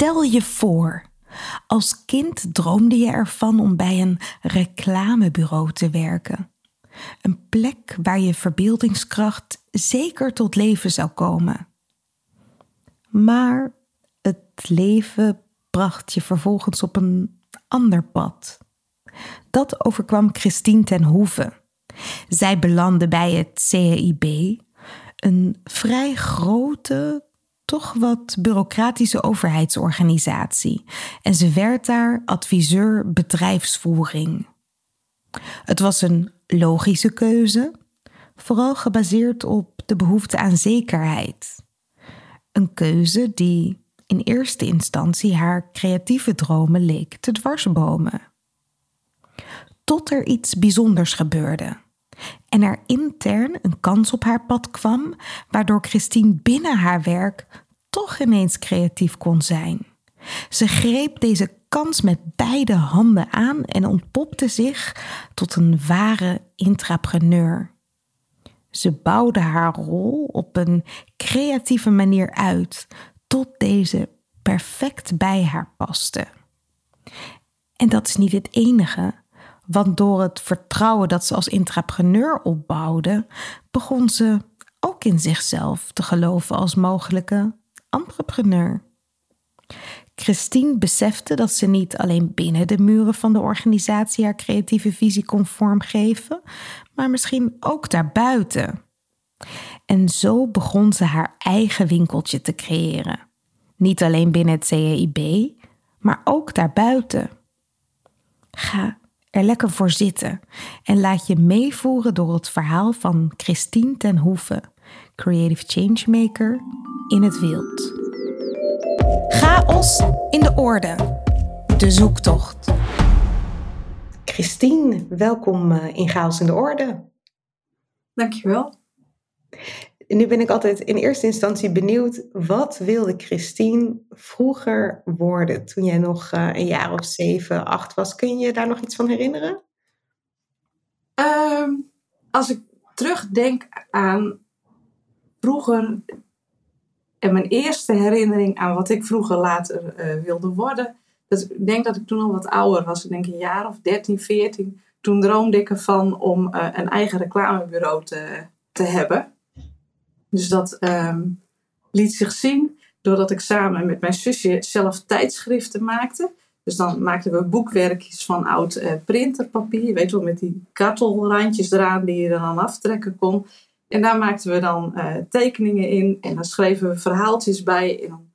Stel je voor, als kind droomde je ervan om bij een reclamebureau te werken. Een plek waar je verbeeldingskracht zeker tot leven zou komen. Maar het leven bracht je vervolgens op een ander pad. Dat overkwam Christine ten Hoeve. Zij belandde bij het CIB, een vrij grote, toch wat bureaucratische overheidsorganisatie. En ze werd daar adviseur bedrijfsvoering. Het was een logische keuze, vooral gebaseerd op de behoefte aan zekerheid. Een keuze die in eerste instantie haar creatieve dromen leek te dwarsbomen. Tot er iets bijzonders gebeurde en er intern een kans op haar pad kwam, waardoor Christine binnen haar werk toch ineens creatief kon zijn. Ze greep deze kans met beide handen aan en ontpopte zich tot een ware intrapreneur. Ze bouwde haar rol op een creatieve manier uit tot deze perfect bij haar paste. En dat is niet het enige, want door het vertrouwen dat ze als intrapreneur opbouwde, begon ze ook in zichzelf te geloven als mogelijke entrepreneur. Christine besefte dat ze niet alleen binnen de muren van de organisatie haar creatieve visie kon vormgeven, maar misschien ook daarbuiten. En zo begon ze haar eigen winkeltje te creëren. Niet alleen binnen het CEIB, maar ook daarbuiten. Ga er lekker voor zitten en laat je meevoeren door het verhaal van Christine ten Hoeve, Creative Changemaker in het wild. Chaos in de orde. De zoektocht. Christine, welkom eh, in Chaos in de orde. Dankjewel. Nu ben ik altijd in eerste instantie benieuwd, wat wilde Christine vroeger worden toen jij nog eh, een jaar of zeven, acht was? Kun je daar nog iets van herinneren? Ehm, als ik terugdenk aan vroeger en mijn eerste herinnering aan wat ik vroeger later uh, wilde worden. Dat, ik denk dat ik toen al wat ouder was. Ik denk een jaar of 13, 14. Toen droomde ik ervan om uh, een eigen reclamebureau te, te hebben. Dus dat um, liet zich zien doordat ik samen met mijn zusje zelf tijdschriften maakte. Dus dan maakten we boekwerkjes van oud uh, printerpapier. Je weet wel, met die kartelrandjes eraan die je er dan aftrekken kon. En daar maakten we dan uh, tekeningen in en dan schreven we verhaaltjes bij. En dan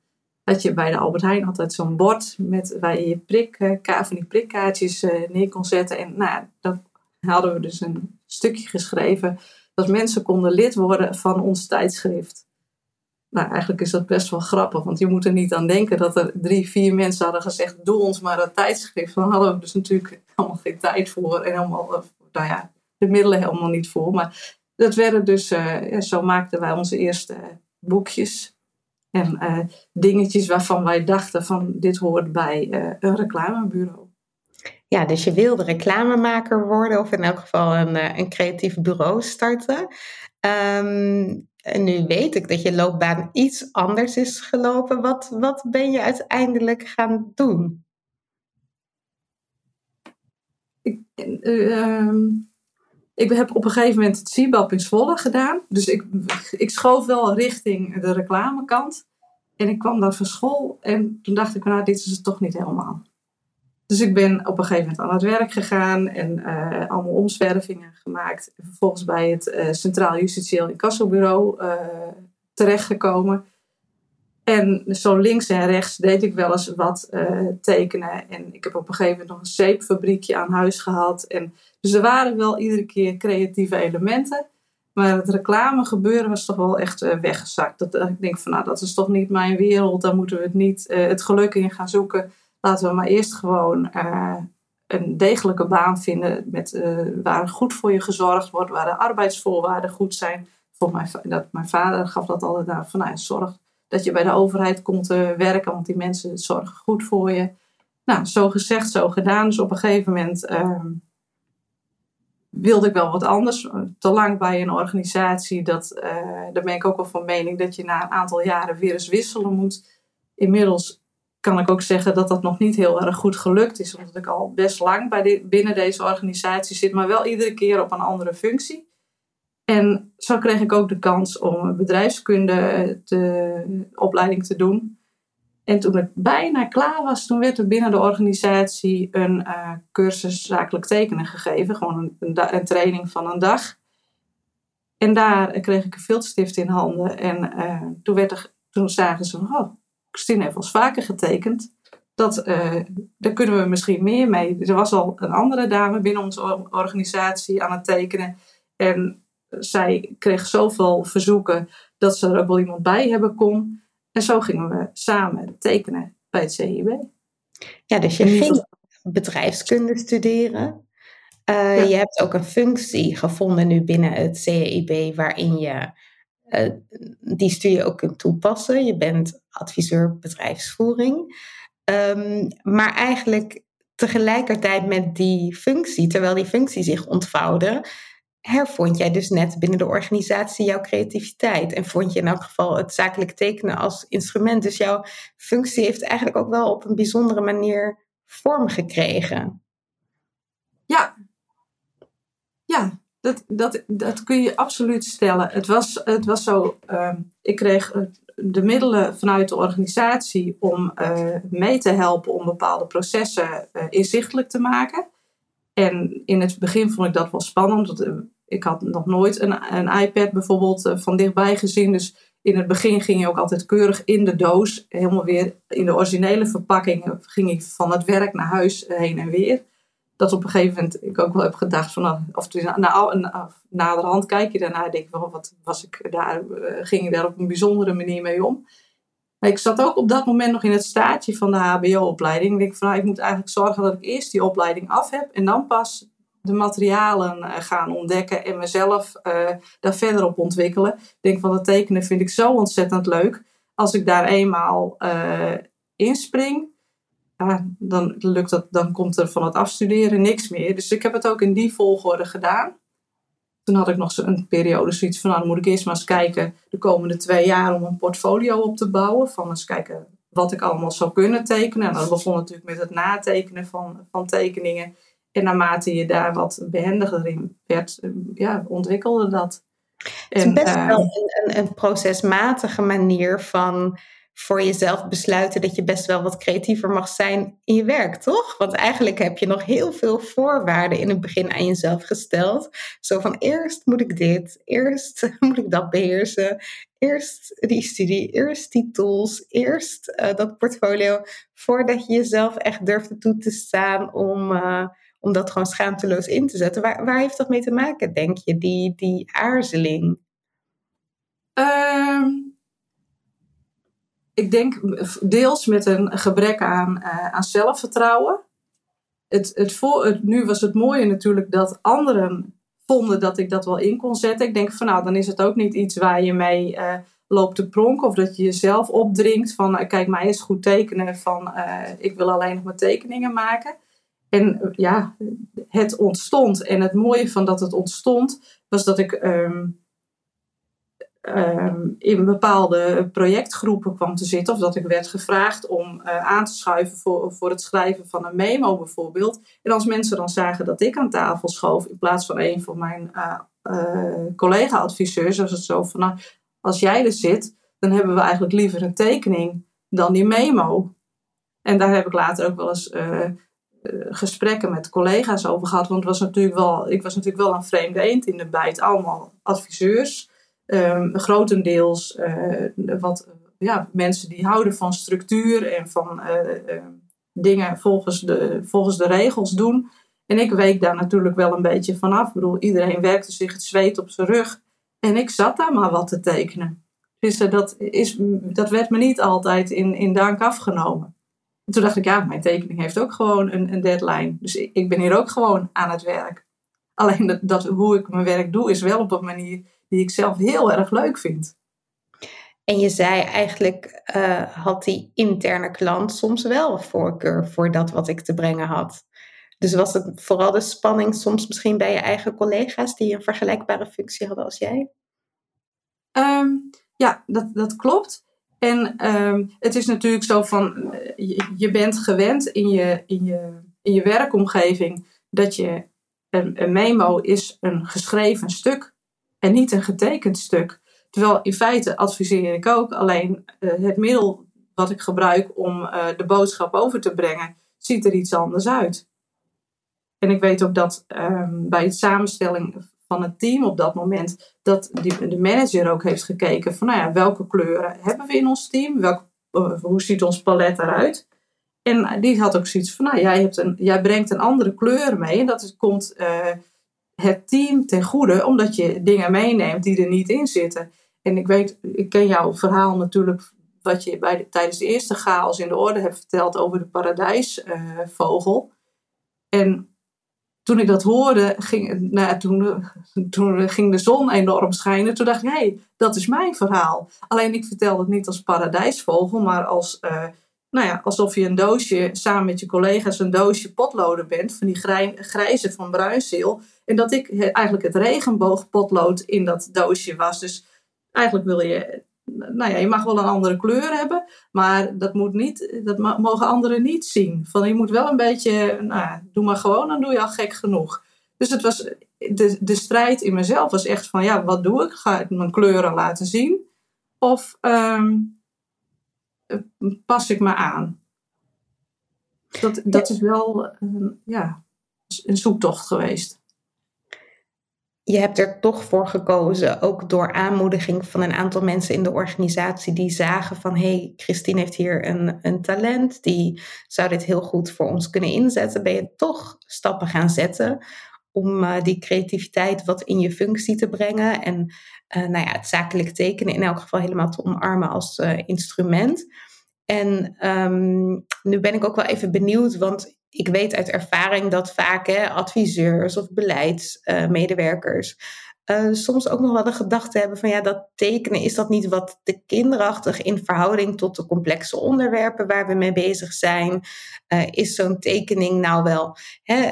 had je bij de Albert Heijn altijd zo'n bord met, waar je je prik, uh, van die prikkaartjes neer kon zetten. En nou, dan hadden we dus een stukje geschreven dat mensen konden lid worden van ons tijdschrift. Nou, eigenlijk is dat best wel grappig, want je moet er niet aan denken dat er drie, vier mensen hadden gezegd: doe ons maar dat tijdschrift. Dan hadden we dus natuurlijk helemaal geen tijd voor en helemaal, nou ja, de middelen helemaal niet voor. Maar dat werden dus, ja, zo maakten wij onze eerste boekjes. En uh, dingetjes waarvan wij dachten van dit hoort bij een reclamebureau. Ja, dus je wilde reclamemaker worden of in elk geval een, uh, een creatief bureau starten. Um, en nu weet ik dat je loopbaan iets anders is gelopen. Wat, wat ben je uiteindelijk gaan doen? Ik, uh, ik heb op een gegeven moment het CIBAP in Zwolle gedaan. Dus ik, ik schoof wel richting de reclamekant. En ik kwam daar van school en toen dacht ik, nou, dit is het toch niet helemaal. Dus ik ben op een gegeven moment aan het werk gegaan en uh, allemaal omzwervingen gemaakt. En vervolgens bij het uh, Centraal Justitieel Incassobureau uh, terechtgekomen. En zo links en rechts deed ik wel eens wat tekenen. En ik heb op een gegeven moment nog een zeepfabriekje aan huis gehad. En, dus er waren wel iedere keer creatieve elementen. Maar het reclamegebeuren was toch wel echt weggezakt. Dat, ik denk van nou, dat is toch niet mijn wereld. Daar moeten we het niet het geluk in gaan zoeken laten we maar eerst gewoon uh, een degelijke baan vinden met, uh, waar goed voor je gezorgd wordt, waar de arbeidsvoorwaarden goed zijn. Voor mijn, dat, mijn vader gaf dat altijd aan van nou, zorg dat je bij de overheid komt te werken, want die mensen zorgen goed voor je. Nou, zo gezegd, zo gedaan. Dus op een gegeven moment uh, wilde ik wel wat anders. Te lang bij een organisatie, dat, daar ben ik ook wel van mening dat je na een aantal jaren weer eens wisselen moet. Inmiddels kan ik ook zeggen dat dat nog niet heel erg goed gelukt is. Omdat ik al best lang bij binnen deze organisatie zit, maar wel iedere keer op een andere functie. En zo kreeg ik ook de kans om bedrijfskunde te, opleiding te doen. En toen ik bijna klaar was, toen werd er binnen de organisatie een uh, cursus zakelijk tekenen gegeven. Gewoon een, een, training van een dag. En daar kreeg ik een viltstift in handen. En uh, toen, werd er, toen zagen ze, oh, Christine heeft ons vaker getekend. Dat, uh, daar kunnen we misschien meer mee. Er was al een andere dame binnen onze organisatie aan het tekenen. En zij kreeg zoveel verzoeken dat ze er ook wel iemand bij hebben kon. En zo gingen we samen tekenen bij het CIB. Ja, dus je ging bedrijfskunde studeren. Uh, Je hebt ook een functie gevonden nu binnen het CIB waarin je uh, die studie ook kunt toepassen. Je bent adviseur bedrijfsvoering. Um, maar eigenlijk tegelijkertijd met die functie, terwijl die functie zich ontvouwde, hervond jij dus net binnen de organisatie jouw creativiteit. En vond je in elk geval het zakelijk tekenen als instrument. Dus jouw functie heeft eigenlijk ook wel op een bijzondere manier vorm gekregen. Ja. Ja, dat, dat, dat kun je absoluut stellen. Het was, het was zo, uh, ik kreeg de middelen vanuit de organisatie om uh, mee te helpen om bepaalde processen uh, inzichtelijk te maken. En in het begin vond ik dat wel spannend. Want, uh, ik had nog nooit een, een iPad bijvoorbeeld van dichtbij gezien. Dus in het begin ging je ook altijd keurig in de doos. Helemaal weer in de originele verpakking ging ik van het werk naar huis heen en weer dat op een gegeven moment ik ook wel heb gedacht van, nou, of na, na, naderhand kijk je daarna en denk van, wat was ik daar, eh, ging ik daar op een bijzondere manier mee om. Maar ik zat ook op dat moment nog in het staatje van de HBO-opleiding. Ik denk van, nou, ik moet eigenlijk zorgen dat ik eerst die opleiding af heb en dan pas de materialen uh, gaan ontdekken en mezelf uh, daar verder op ontwikkelen. Ik denk van, dat tekenen vind ik zo ontzettend leuk. Als ik daar eenmaal inspring, ja, dan, lukt dat, dan komt er van het afstuderen niks meer. Dus ik heb het ook in die volgorde gedaan. Toen had ik nog een periode zoiets van, nou dan moet ik eerst maar eens kijken de komende twee jaar om een portfolio op te bouwen. Van eens kijken wat ik allemaal zou kunnen tekenen. En dan begon natuurlijk met het natekenen van, van tekeningen. En naarmate je daar wat behendiger in werd, ja, ontwikkelde dat. Het is best wel een, een, een procesmatige manier van voor jezelf besluiten dat je best wel wat creatiever mag zijn in je werk, toch? Want eigenlijk heb je nog heel veel voorwaarden in het begin aan jezelf gesteld. Zo van eerst moet ik dit, eerst moet ik dat beheersen, eerst die studie, eerst die tools, eerst uh, dat portfolio, voordat je jezelf echt durfde toe te staan om, uh, om dat gewoon schaamteloos in te zetten. Waar, waar heeft dat mee te maken, denk je, die, die aarzeling? Um ik denk deels met een gebrek aan, uh, aan zelfvertrouwen. Het, het voor, het, nu was het mooie natuurlijk dat anderen vonden dat ik dat wel in kon zetten. Ik denk van nou, dan is het ook niet iets waar je mee uh, loopt te pronken of dat je jezelf opdringt van uh, kijk mij eens goed tekenen van ik wil alleen nog maar tekeningen maken. En ja, het ontstond. En het mooie van dat het ontstond was dat ik ehm, Ehm, in bepaalde projectgroepen kwam te zitten. Of dat ik werd gevraagd om uh, aan te schuiven voor, voor het schrijven van een memo bijvoorbeeld. En als mensen dan zagen dat ik aan tafel schoof in plaats van een van mijn uh, uh, collega-adviseurs, was het zo van nou, als jij er zit, dan hebben we eigenlijk liever een tekening dan die memo. En daar heb ik later ook wel eens gesprekken met collega's over gehad. Want het was natuurlijk wel, ik was natuurlijk wel een vreemde eend in de bijt. Allemaal adviseurs um, grotendeels uh, wat ja, mensen die houden van structuur en van uh, dingen volgens de, volgens de regels doen. En ik week daar natuurlijk wel een beetje vanaf. Ik bedoel, iedereen werkte zich het zweet op zijn rug. En ik zat daar maar wat te tekenen. Dus dat, is, dat werd me niet altijd in, in dank afgenomen. En toen dacht ik, ja, mijn tekening heeft ook gewoon een, een deadline. Dus ik, ik ben hier ook gewoon aan het werk. Alleen dat, dat, hoe ik mijn werk doe, is wel op een manier die ik zelf heel erg leuk vind. En je zei eigenlijk uh, had die interne klant soms wel voorkeur voor dat wat ik te brengen had. Dus was het vooral de spanning soms misschien bij je eigen collega's die een vergelijkbare functie hadden als jij? Um, ja, dat, dat klopt. En um, het is natuurlijk zo van, eh, je, je, bent gewend in je, in, je, in je werkomgeving dat je een, een memo is een geschreven stuk en niet een getekend stuk. Terwijl in feite adviseer ik ook, alleen uh, het middel wat ik gebruik om uh, de boodschap over te brengen, ziet er iets anders uit. En ik weet ook dat um, bij het samenstelling van het team op dat moment, dat die, de manager ook heeft gekeken van nou ja, welke kleuren hebben we in ons team, welk, uh, hoe ziet ons palet eruit. En die had ook zoiets van, nou, jij, hebt een, jij brengt een andere kleur mee. En dat komt het team ten goede, omdat je dingen meeneemt die er niet in zitten. En ik weet, ik ken jouw verhaal natuurlijk, wat je bij de, tijdens de eerste chaos in de orde hebt verteld over de paradijsvogel. en toen ik dat hoorde, ging, nou, toen, toen ging de zon enorm schijnen. Toen dacht ik, hé, hey, dat is mijn verhaal. Alleen ik vertelde het niet als paradijsvogel, maar als uh, nou ja, alsof je een doosje samen met je collega's een doosje potloden bent, van die grijze van bruinzeel. En dat ik eigenlijk het regenboogpotlood in dat doosje was. Dus eigenlijk wil je, nou ja, je mag wel een andere kleur hebben, maar dat, moet niet, dat mogen anderen niet zien. Van je moet wel een beetje, nou, doe maar gewoon, dan doe je al gek genoeg. Dus het was, de, de strijd in mezelf was echt van, ja, wat doe ik? Ga ik mijn kleuren laten zien? Of um, eh, pas ik me aan. Dat, dat is wel ja, een zoektocht geweest. Je hebt er toch voor gekozen, ook door aanmoediging van een aantal mensen in de organisatie die zagen van hé, hey, Christine heeft hier een, een talent, die zou dit heel goed voor ons kunnen inzetten. Ben je toch stappen gaan zetten om uh, die creativiteit wat in je functie te brengen en uh, nou ja, het zakelijk tekenen in elk geval helemaal te omarmen als uh, instrument. En um, nu ben ik ook wel even benieuwd, want ik weet uit ervaring dat vaak hè, adviseurs of beleidsmedewerkers uh, soms ook nog wel de gedachte hebben van ja, dat tekenen is dat niet wat te kinderachtig in verhouding tot de complexe onderwerpen waar we mee bezig zijn. Uh, is zo'n tekening nou wel, hè,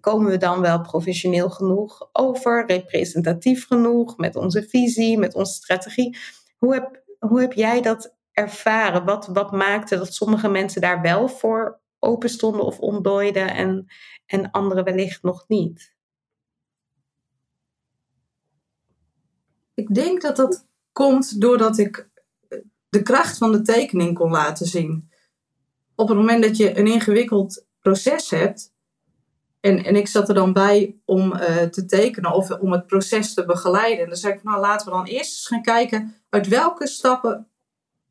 komen we dan wel professioneel genoeg over, representatief genoeg met onze visie, met onze strategie? Hoe heb, hoe heb jij dat ervaren? Wat, wat maakte dat sommige mensen daar wel voor open stonden of ontdooiden en, en anderen wellicht nog niet? Ik denk dat dat komt doordat ik de kracht van de tekening kon laten zien. Op het moment dat je een ingewikkeld proces hebt, en, en ik zat er dan bij om uh, te tekenen of om het proces te begeleiden. En dan zei ik, nou laten we dan eerst eens gaan kijken uit welke stappen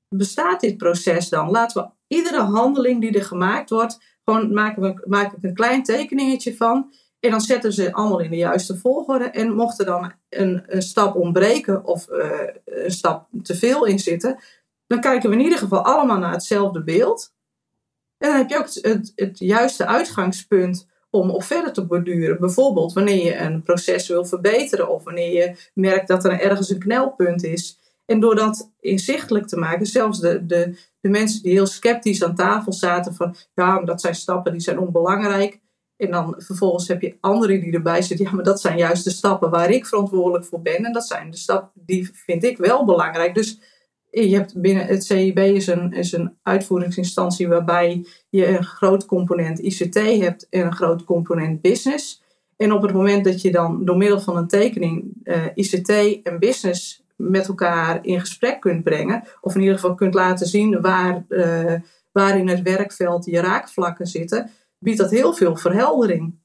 bestaat dit proces dan? Laten we iedere handeling die er gemaakt wordt, gewoon maken we, maak ik een klein tekeningetje van. En dan zetten ze allemaal in de juiste volgorde. En mocht er dan een, een stap ontbreken of uh, een stap te veel in zitten, dan kijken we in ieder geval allemaal naar hetzelfde beeld. En dan heb je ook het, het, het juiste uitgangspunt om op verder te borduren. Bijvoorbeeld wanneer je een proces wil verbeteren of wanneer je merkt dat er ergens een knelpunt is. En door dat inzichtelijk te maken, zelfs de, de, de mensen die heel sceptisch aan tafel zaten van ja, maar dat zijn stappen die zijn onbelangrijk. En dan vervolgens heb je anderen die erbij zitten. Ja, maar dat zijn juist de stappen waar ik verantwoordelijk voor ben. En dat zijn de stappen die vind ik wel belangrijk. Dus je hebt binnen het CIB is een, is een uitvoeringsinstantie waarbij je een groot component ICT hebt en een groot component business. En op het moment dat je dan door middel van een tekening eh, ICT en business met elkaar in gesprek kunt brengen, of in ieder geval kunt laten zien waar, uh, waar in het werkveld je raakvlakken zitten, biedt dat heel veel verheldering.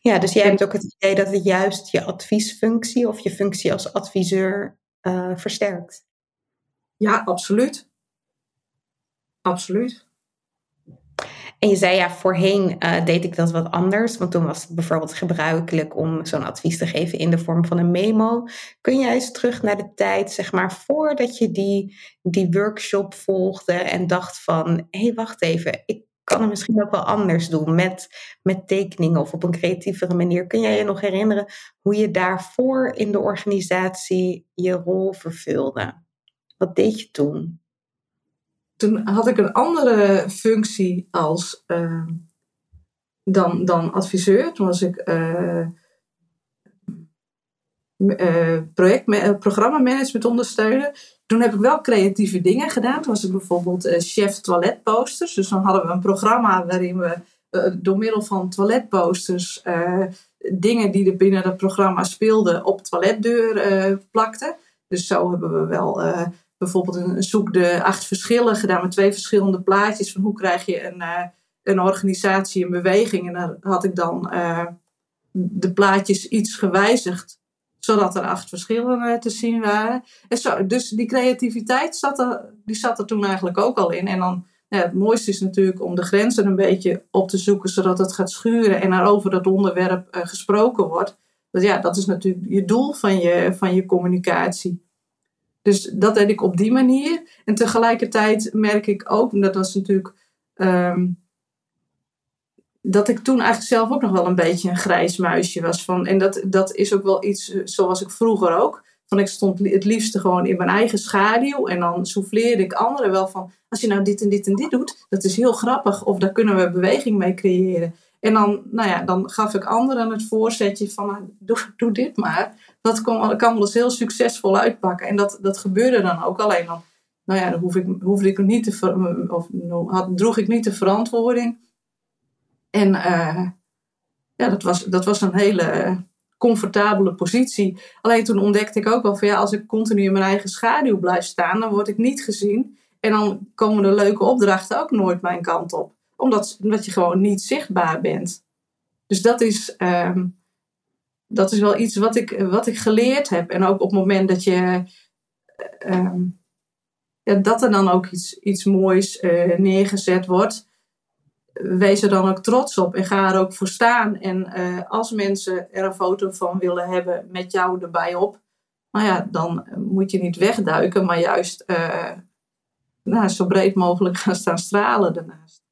Ja, dus jij hebt ook het idee dat het juist je adviesfunctie of je functie als adviseur uh, versterkt. Ja, absoluut. Absoluut. En je zei ja, voorheen uh, deed ik dat wat anders, want toen was het bijvoorbeeld gebruikelijk om zo'n advies te geven in de vorm van een memo. Kun jij eens terug naar de tijd, zeg maar, voordat je die, die workshop volgde en dacht van, hé, hey, wacht even, ik kan het misschien ook wel anders doen met, met tekeningen of op een creatievere manier. Kun jij je nog herinneren hoe je daarvoor in de organisatie je rol vervulde? Wat deed je toen? Toen had ik een andere functie als uh, dan, dan adviseur. Toen was ik uh, uh, programmamanagement ondersteunen. Toen heb ik wel creatieve dingen gedaan. Toen was ik bijvoorbeeld chef toiletposters. Dus dan hadden we een programma waarin we door middel van toiletposters dingen die er binnen het programma speelden op toiletdeur plakten. Dus zo hebben we wel bijvoorbeeld een, zoek de acht verschillen gedaan met twee verschillende plaatjes van hoe krijg je een, uh, een organisatie in beweging. En daar had ik dan uh, de plaatjes iets gewijzigd, zodat er acht verschillen uh, te zien waren. En zo, dus die creativiteit zat er, die zat er toen eigenlijk ook al in. En dan, het mooiste is natuurlijk om de grenzen een beetje op te zoeken, zodat het gaat schuren en er over dat onderwerp gesproken wordt. Want ja, dat is natuurlijk je doel van je, van je communicatie. Dus dat deed ik op die manier. En tegelijkertijd merk ik ook, en dat was natuurlijk. Ehm, dat ik toen eigenlijk zelf ook nog wel een beetje een grijs muisje was. Van, en dat, dat is ook wel iets eh, zoals ik vroeger ook. Van ik stond het liefste gewoon in mijn eigen schaduw. En dan souffleerde ik anderen wel van. Als je nou dit en dit en dit doet, dat is heel grappig. Of daar kunnen we beweging mee creëren. En dan, nou ja, dan gaf ik anderen het voorzetje van. Nou, doe, doe dit maar dat kan, kan eens heel succesvol uitpakken. En dat, dat gebeurde dan ook. Alleen dan, nou ja, dan hoef ik, hoefde ik niet te, of had, droeg ik niet de verantwoording. En uh, ja, dat was, dat was een hele comfortabele positie. Alleen toen ontdekte ik ook wel van ja, als ik continu in mijn eigen schaduw blijf staan, dan word ik niet gezien. En dan komen de leuke opdrachten ook nooit mijn kant op. Omdat, omdat je gewoon niet zichtbaar bent. Dus dat is, uh, dat is wel iets wat ik, wat ik geleerd heb. En ook op het moment dat je. Uh, ja, dat er dan ook iets, iets moois uh, neergezet wordt. Wees er dan ook trots op en ga er ook voor staan. En uh, als mensen er een foto van willen hebben met jou erbij op. Nou ja, dan moet je niet wegduiken, maar juist nou, zo breed mogelijk gaan staan stralen daarnaast.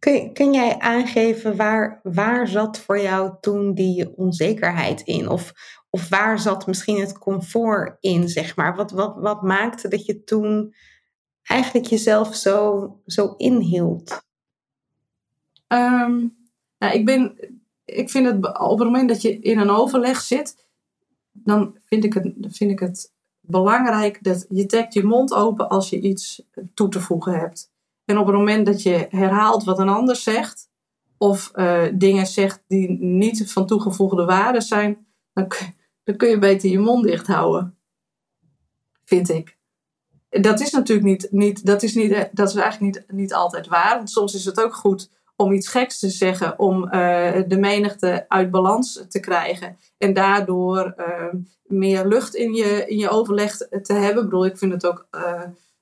Kun, jij aangeven waar, waar zat voor jou toen die onzekerheid in? Of, of waar zat misschien het comfort in, zeg maar? Wat, wat, wat maakte dat je toen eigenlijk jezelf zo, zo inhield? Um, ik, ben, ik vind het op het moment dat je in een overleg zit, dan vind ik het, vind ik het belangrijk dat je trekt je mond open als je iets toe te voegen hebt. En op het moment dat je herhaalt wat een ander zegt, of uh, dingen zegt die niet van toegevoegde waarde zijn, dan, dan kun je beter je mond dicht houden. Vind ik. Dat is natuurlijk niet, niet, dat is niet, dat is eigenlijk niet, niet altijd waar. Want soms is het ook goed om iets geks te zeggen, om uh, de menigte uit balans te krijgen. En daardoor meer lucht in je, in je overleg te hebben. Ik bedoel, ik vind het ook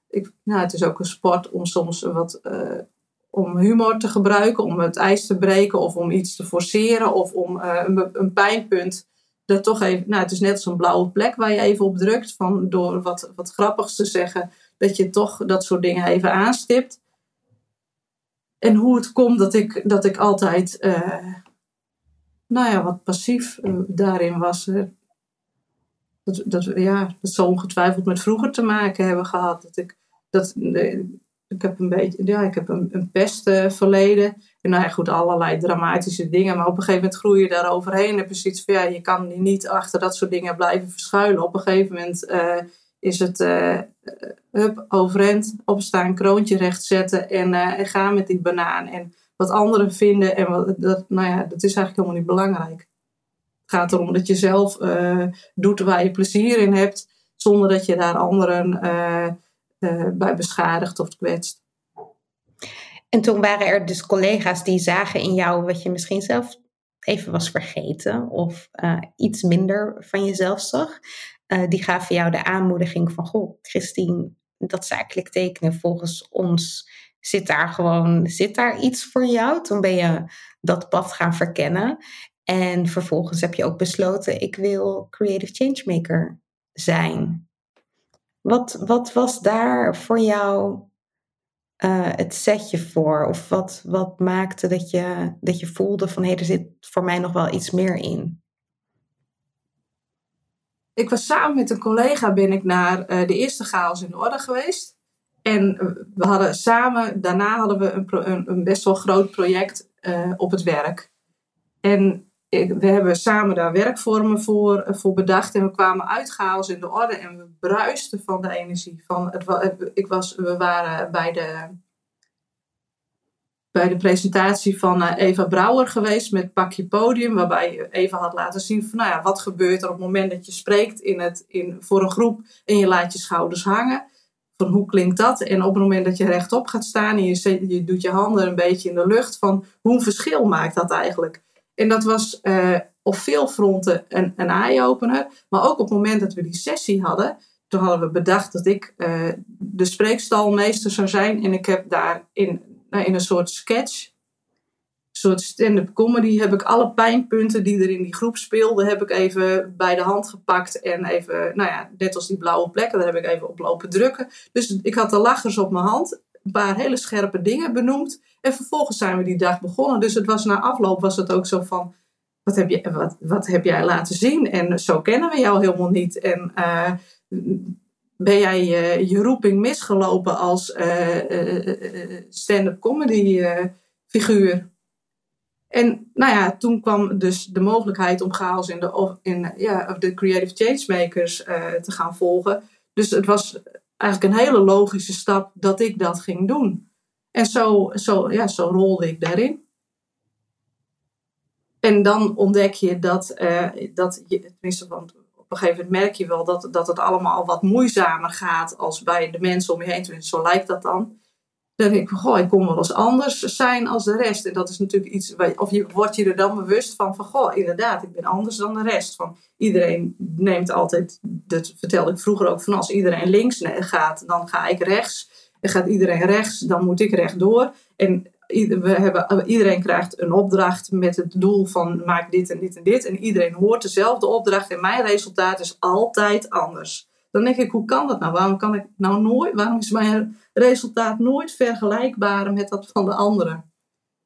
ik, nou, het is ook een sport om soms wat uh, om humor te gebruiken, om het ijs te breken of om iets te forceren of om uh, een, een, pijnpunt. Dat toch even, nou, het is net zo'n blauwe plek waar je even op drukt, van door wat, wat grappigs te zeggen, dat je toch dat soort dingen even aanstipt. En hoe het komt dat ik, dat ik altijd, uh, nou ja, wat passief daarin was. Dat, dat, ja, dat zal ongetwijfeld met vroeger te maken hebben gehad. Dat ik, dat, ik heb een beetje, ja, ik heb een, een pestverleden. En nou ja, goed, allerlei dramatische dingen. Maar op een gegeven moment groei je daar overheen. Je zoiets van, ja, je kan niet achter dat soort dingen blijven verschuilen. Op een gegeven moment uh, is het, uh, hup, overeind, opstaan, kroontje recht zetten en, uh, en gaan met die banaan. En wat anderen vinden, en wat, dat, nou ja, dat is eigenlijk helemaal niet belangrijk. Gaat erom dat je zelf doet waar je plezier in hebt, zonder dat je daar anderen bij beschadigt of kwetst. En toen waren er dus collega's die zagen in jou wat je misschien zelf even was vergeten of iets minder van jezelf zag. Die gaven jou de aanmoediging van, goh, Christine, dat zakelijk tekenen volgens ons zit daar gewoon, zit daar iets voor jou? Toen ben je dat pad gaan verkennen. En vervolgens heb je ook besloten, ik wil creative changemaker zijn. Wat, wat was daar voor jou uh, het setje voor? Of wat, wat maakte dat je, dat je voelde van hé, hey, er zit voor mij nog wel iets meer in? Ik was samen met een collega ben ik naar uh, de eerste chaos in de orde geweest. En we hadden samen, daarna hadden we een, een, best wel groot project op het werk. En we hebben samen daar werkvormen voor, voor bedacht. En we kwamen uit chaos in de orde. En we bruisten van de energie. Van het, ik was, we waren bij de, bij de presentatie van eh, Eva Brouwer geweest met Pakje Podium. Waarbij Eva had laten zien van nou ja, wat gebeurt er op het moment dat je spreekt in het, in, voor een groep. En je laat je schouders hangen. Van hoe klinkt dat? En op het moment dat je rechtop gaat staan en je, je doet je handen een beetje in de lucht. Van hoe verschil maakt dat eigenlijk? En dat was uh, op veel fronten een, een eye-opener. Maar ook op het moment dat we die sessie hadden, toen hadden we bedacht dat ik uh, de spreekstalmeester zou zijn. En ik heb daar in, nou, in een soort sketch, een soort stand-up comedy, heb ik alle pijnpunten die er in die groep speelden, heb ik even bij de hand gepakt. En even, nou ja, net als die blauwe plekken, daar heb ik even op lopen drukken. Dus ik had de lachers op mijn hand, paar hele scherpe dingen benoemd. En vervolgens zijn we die dag begonnen. Dus het was na afloop was het ook zo van, wat heb, je, wat, wat heb jij laten zien? En zo kennen we jou helemaal niet. En uh, ben jij je, je roeping misgelopen als uh, stand-up comedy figuur? En nou ja, toen kwam dus de mogelijkheid om chaos in de, in, ja, de Creative Changemakers te gaan volgen. Dus het was eigenlijk een hele logische stap dat ik dat ging doen. En zo, zo, ja, zo rolde ik daarin. En dan ontdek je dat, uh, dat je, tenminste, want op een gegeven moment merk je wel dat, dat het allemaal wat moeizamer gaat als bij de mensen om je heen. Zo lijkt dat dan. Dan denk ik van, goh, ik kom wel eens anders zijn als de rest. En dat is natuurlijk iets, of je wordt je er dan bewust van, van, goh, inderdaad, ik ben anders dan de rest. Van, iedereen neemt altijd, dat vertelde ik vroeger ook, van als iedereen links gaat, dan ga ik rechts. En gaat iedereen rechts, dan moet ik rechtdoor. En we hebben, iedereen krijgt een opdracht met het doel van maak dit en dit en dit. En iedereen hoort dezelfde opdracht en mijn resultaat is altijd anders. Dan denk ik, hoe kan dat nou? Waarom kan ik nou nooit, waarom is mijn resultaat nooit vergelijkbaar met dat van de anderen?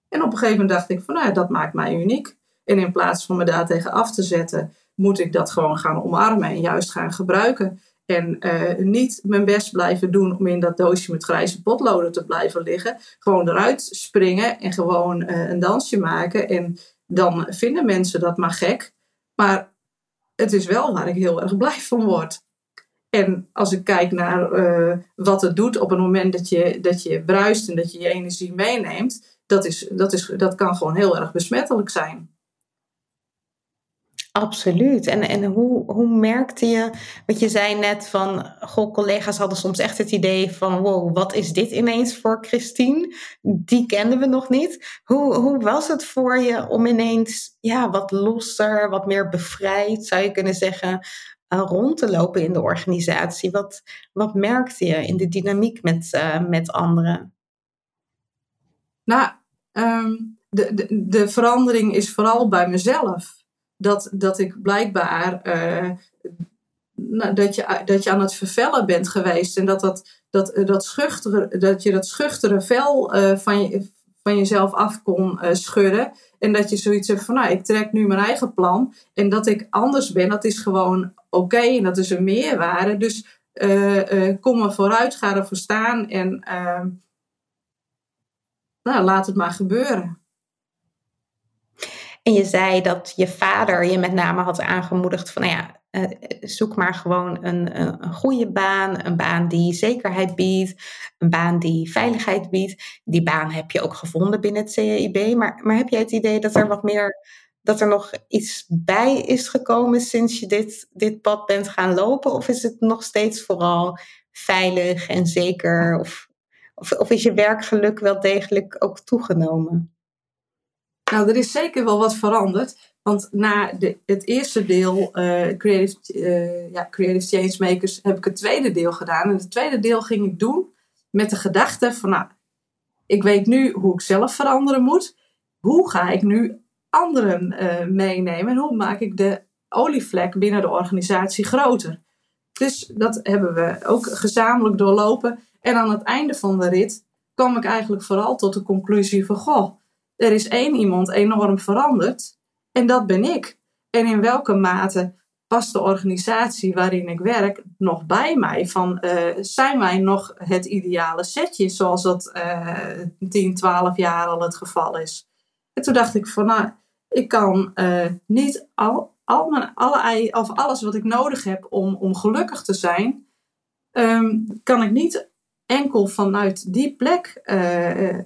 En op een gegeven moment dacht ik van, nou dat maakt mij uniek. En in plaats van me daar tegen af te zetten, moet ik dat gewoon gaan omarmen en juist gaan gebruiken. En uh, niet mijn best blijven doen om in dat doosje met grijze potloden te blijven liggen. Gewoon eruit springen en gewoon uh, een dansje maken. En dan vinden mensen dat maar gek. Maar het is wel waar ik heel erg blij van word. En als ik kijk naar uh, wat het doet op het moment dat je, dat je bruist en dat je je energie meeneemt, dat, is, dat, is, dat kan gewoon heel erg besmettelijk zijn. Absoluut. En, en hoe, hoe merkte je, wat je zei net van, goh, collega's hadden soms echt het idee van, wow, wat is dit ineens voor Christine? Die kenden we nog niet. Hoe, hoe was het voor je om ineens, ja, wat losser, wat meer bevrijd, zou je kunnen zeggen, rond te lopen in de organisatie? Wat, wat merkte je in de dynamiek met, uh, met anderen? Nou, um, de, de, de verandering is vooral bij mezelf dat, dat ik blijkbaar uh, dat, je, dat je aan het vervellen bent geweest en dat, dat, dat, dat, dat je dat schuchtere vel van, je, van jezelf af kon uh, schudden. En dat je zoiets hebt van, nou, ik trek nu mijn eigen plan. En dat ik anders ben, dat is gewoon oké en dat is een meerwaarde. Dus uh, kom maar vooruit, ga ervoor staan en ehm, nou, laat het maar gebeuren. En je zei dat je vader je met name had aangemoedigd van, nou ja, uh, zoek maar gewoon een, een, goede baan, een baan die zekerheid biedt, een baan die veiligheid biedt. Die baan heb je ook gevonden binnen het CIB, maar, maar heb jij het idee dat er wat meer, dat er nog iets bij is gekomen sinds je dit, dit pad bent gaan lopen? Of is het nog steeds vooral veilig en zeker? Of, of, of is je werkgeluk wel degelijk ook toegenomen? Nou, er is zeker wel wat veranderd. Want na de, het eerste deel, uh, creative, uh, ja, creative Changemakers, heb ik het tweede deel gedaan. En het tweede deel ging ik doen met de gedachte van, nou, ik weet nu hoe ik zelf veranderen moet. Hoe ga ik nu anderen uh, meenemen? En hoe maak ik de olievlek binnen de organisatie groter? Dus dat hebben we ook gezamenlijk doorlopen. En aan het einde van de rit kwam ik eigenlijk vooral tot de conclusie van, goh, er is één iemand enorm veranderd. En dat ben ik. En in welke mate past de organisatie waarin ik werk nog bij mij? Van, uh, zijn wij nog het ideale setje zoals dat uh, 10, 12 jaar al het geval is? En toen dacht ik van, nou, ik kan uh, niet al, al mijn, alle, of alles wat ik nodig heb om, om gelukkig te zijn, um, kan ik niet enkel vanuit die plek uh,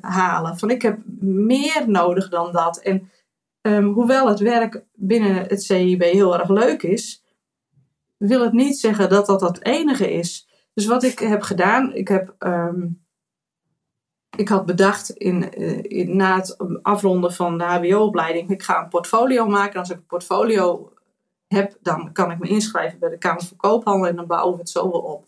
halen. Van ik heb meer nodig dan dat. En Ehm, hoewel het werk binnen het CIB heel erg leuk is, wil het niet zeggen dat dat het enige is. Dus wat ik heb gedaan, ik heb. Ehm, ik had bedacht in, uh, in, na het afronden van de HBO-opleiding, ik ga een portfolio maken. Als ik een portfolio heb, dan kan ik me inschrijven bij de Kamer van Koophandel en dan bouwen we het zo weer op.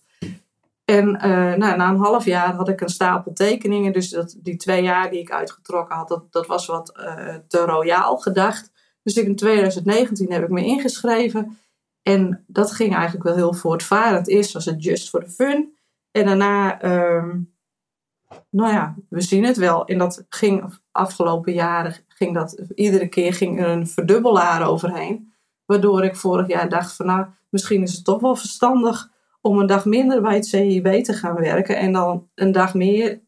En uh, nou, na een half jaar had ik een stapel tekeningen. Dus dat, die twee jaar die ik uitgetrokken had, dat, dat was wat uh, te royaal gedacht. Dus in 2019 heb ik me ingeschreven. En dat ging eigenlijk wel heel voortvarend. Eerst was het just for the fun. En daarna, uh, nou ja, we zien het wel. En dat ging afgelopen jaren, ging dat, iedere keer ging er een verdubbelaar overheen. Waardoor ik vorig jaar dacht van nou, misschien is het toch wel verstandig om een dag minder bij het CIB te gaan werken en dan een dag meer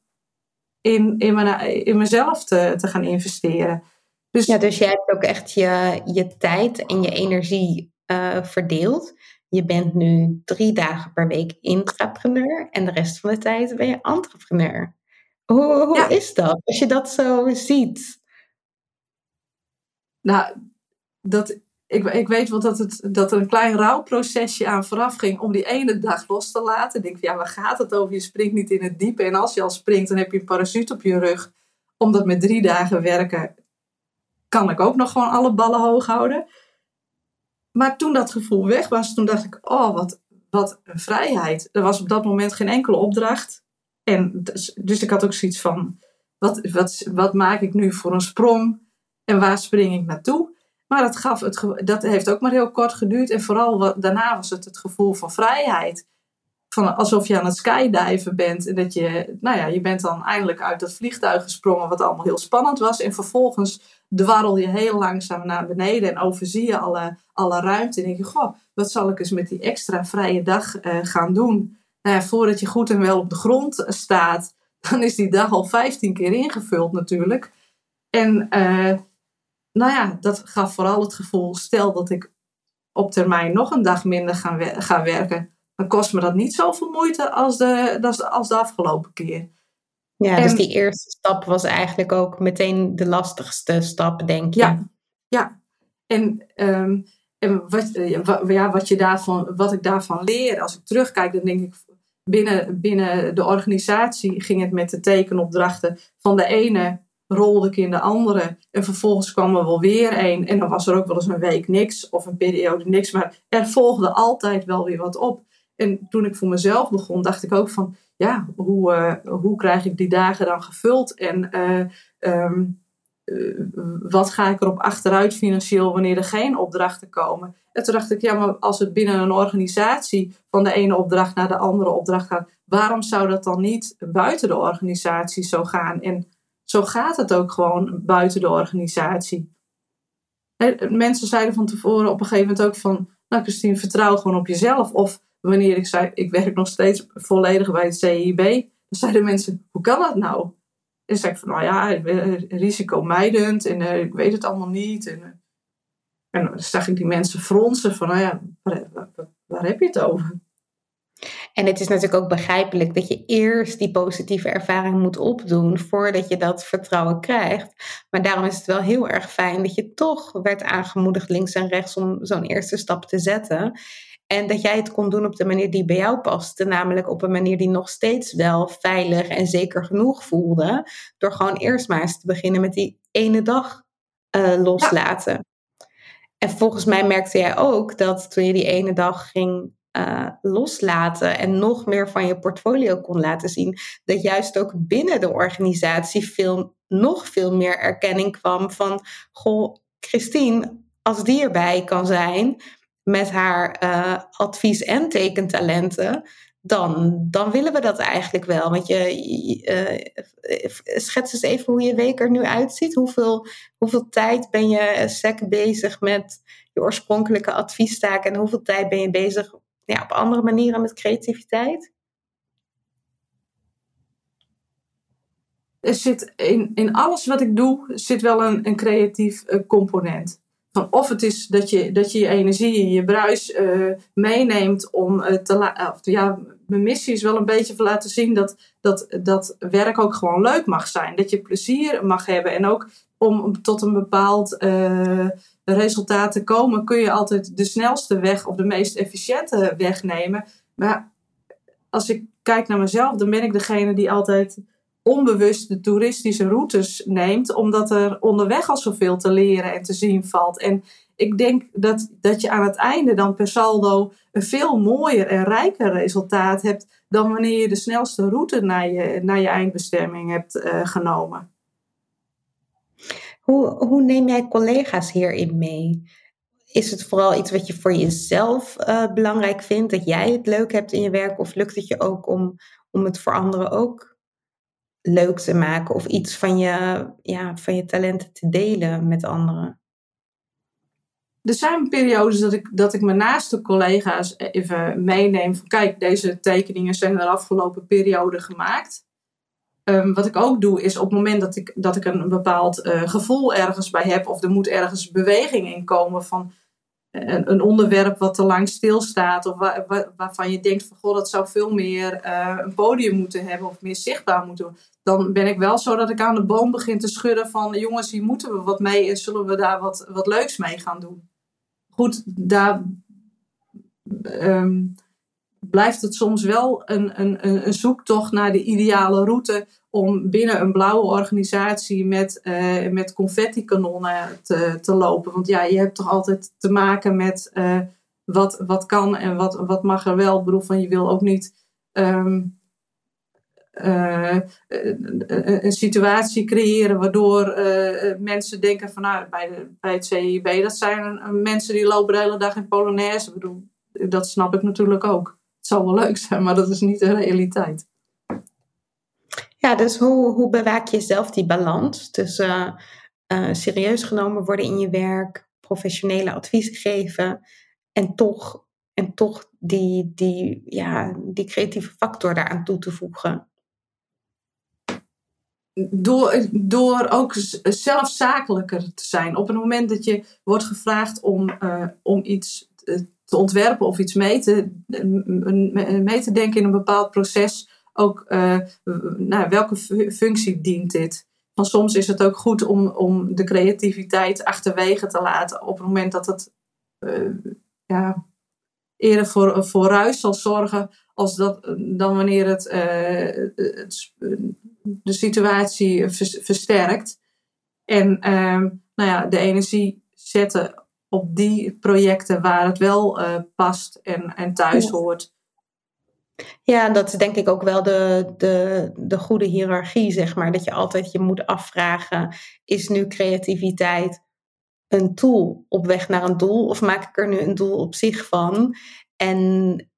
in, in, mijn, in mezelf te, te gaan investeren. Dus, ja, dus jij hebt ook echt je, je tijd en je energie uh, verdeeld. Je bent nu drie dagen per week intrapreneur en de rest van de tijd ben je entrepreneur. Hoe, hoe is dat als je dat zo ziet? Nou, dat, ik, ik weet wel dat, het, dat er een klein rouwprocesje aan vooraf ging om die ene dag los te laten. Ik denk, ja, waar gaat het over? Je springt niet in het diepe. En als je al springt, dan heb je een parachute op je rug. Omdat met drie dagen werken kan ik ook nog gewoon alle ballen hoog houden. Maar toen dat gevoel weg was, toen dacht ik, oh, wat, wat een vrijheid. Er was op dat moment geen enkele opdracht. En dus, dus ik had ook zoiets van, wat, wat, wat maak ik nu voor een sprong? En waar spring ik naartoe? Maar dat, gaf het, dat heeft ook maar heel kort geduurd. En vooral daarna was het het gevoel van vrijheid. Van alsof je aan het skydiven bent. En dat je, nou ja, je bent dan eindelijk uit dat vliegtuig gesprongen, wat allemaal heel spannend was. En vervolgens dwarrel je heel langzaam naar beneden en overzie je alle, alle ruimte. En denk je, goh, wat zal ik eens met die extra vrije dag uh, gaan doen? Nou voordat je goed en wel op de grond staat, dan is die dag al 15 keer ingevuld natuurlijk. En uh, nou ja, dat gaf vooral het gevoel, stel dat ik op termijn nog een dag minder ga, ga werken, dan kost me dat niet zoveel moeite als de, als de afgelopen keer. Ja, dus die eerste stap was eigenlijk ook meteen de lastigste stap, denk je. Ja, ja. En, ehm, en wat, ja, wat, je daarvan, wat ik daarvan leer, als ik terugkijk, dan denk ik, binnen, binnen de organisatie ging het met de tekenopdrachten van de ene rolde ik in de andere. En vervolgens kwam er wel weer een. En dan was er ook wel eens een week niks of een periode niks. Maar er volgde altijd wel weer wat op. En toen ik voor mezelf begon, dacht ik ook van... Ja, hoe, uh, hoe krijg ik die dagen dan gevuld? En uh, um, uh, wat ga ik erop achteruit financieel wanneer er geen opdrachten komen? En toen dacht ik, ja, maar als het binnen een organisatie van de ene opdracht naar de andere opdracht gaat, waarom zou dat dan niet buiten de organisatie zo gaan? En zo gaat het ook gewoon buiten de organisatie. mensen zeiden van tevoren op een gegeven moment ook van, nou Christine, vertrouw gewoon op jezelf. Of wanneer ik zei, ik werk nog steeds volledig bij het CIB, dan zeiden mensen, hoe kan dat nou? En zei ik van, nou ja, risicomijdend en uh, ik weet het allemaal niet. En, dan zag ik die mensen fronsen van, nou ja, waar heb je het over? En het is natuurlijk ook begrijpelijk dat je eerst die positieve ervaring moet opdoen voordat je dat vertrouwen krijgt. Maar daarom is het wel heel erg fijn dat je toch werd aangemoedigd links en rechts om zo'n eerste stap te zetten. En dat jij het kon doen op de manier die bij jou paste, namelijk op een manier die nog steeds wel veilig en zeker genoeg voelde. Door gewoon eerst maar eens te beginnen met die ene dag uh, loslaten. En volgens mij merkte jij ook dat toen je die ene dag ging uh, loslaten en nog meer van je portfolio kon laten zien, dat juist ook binnen de organisatie veel, nog veel meer erkenning kwam van, goh, Christine, als die erbij kan zijn met haar uh, advies- en tekentalenten, dan, dan willen we dat eigenlijk wel. Want je, uh, schets eens even hoe je week er nu uitziet. Hoeveel, hoeveel tijd ben je sec bezig met je oorspronkelijke adviestaken en hoeveel tijd ben je bezig ja, op andere manieren met creativiteit? Er zit in, in alles wat ik doe, zit wel een, een creatief uh, component. Van of het is dat je dat je, je energie, je bruis uh, meeneemt om uh, te laten. Ja, mijn missie is wel een beetje te laten zien dat, dat dat werk ook gewoon leuk mag zijn. Dat je plezier mag hebben. En ook om tot een bepaald resultaten komen, kun je altijd de snelste weg of de meest efficiënte weg nemen. Maar als ik kijk naar mezelf, dan ben ik degene die altijd onbewust de toeristische routes neemt, omdat er onderweg al zoveel te leren en te zien valt. En ik denk dat, dat je aan het einde dan per saldo een veel mooier en rijker resultaat hebt dan wanneer je de snelste route naar je, naar je eindbestemming hebt uh, genomen. Hoe, hoe neem jij collega's hierin mee? Is het vooral iets wat je voor jezelf uh, belangrijk vindt, dat jij het leuk hebt in je werk, of lukt het je ook om, om het voor anderen ook leuk te maken of iets van je, ja, van je talenten te delen met anderen? Er zijn periodes dat ik, dat ik mijn naaste collega's even meeneem van kijk, deze tekeningen zijn de afgelopen periode gemaakt. Um, wat ik ook doe is op het moment dat ik, dat ik een, bepaald uh, gevoel ergens bij heb of er moet ergens beweging in komen van een, een onderwerp wat te lang stilstaat of waar, waar, waarvan je denkt van goh dat zou veel meer uh, een podium moeten hebben of meer zichtbaar moeten worden. Dan ben ik wel zo dat ik aan de boom begin te schudden van jongens hier moeten we wat mee en zullen we daar wat, wat leuks mee gaan doen. Goed, daar um, blijft het soms wel een, een, een zoektocht naar de ideale route om binnen een blauwe organisatie met, uh, met confetti-kanonnen te, te lopen. Want ja, je hebt toch altijd te maken met uh, wat, wat kan en wat, wat mag er wel. Ik bedoel, van je wil ook niet um, uh, een situatie creëren waardoor mensen denken van nou, bij, de, bij het CIB, dat zijn mensen die lopen de hele dag in Polonaise. Ik bedoel, dat snap ik natuurlijk ook het zal wel leuk zijn, maar dat is niet de realiteit. Ja, dus hoe, hoe bewaak je zelf die balans tussen uh, serieus genomen worden in je werk, professionele adviezen geven en toch, en toch die, die, ja, die creatieve factor daaraan toe te voegen? Door, door ook zelf zakelijker te zijn. Op het moment dat je wordt gevraagd om, uh, om iets te ontwerpen of iets mee te, denken in een bepaald proces. Ook uh, nou, welke functie dient dit? Want soms is het ook goed om, om de creativiteit achterwege te laten op het moment dat het uh, ja, eerder voor, voor ruis zal zorgen als dat, dan wanneer het, uh, het de situatie versterkt. En ehm, nou ja, de energie zetten op die projecten waar het wel uh, past en, en thuis hoort. Ja, dat is denk ik ook wel de, de, de goede hiërarchie, zeg maar. Dat je altijd je moet afvragen, is nu creativiteit een tool op weg naar een doel? Of maak ik er nu een doel op zich van? En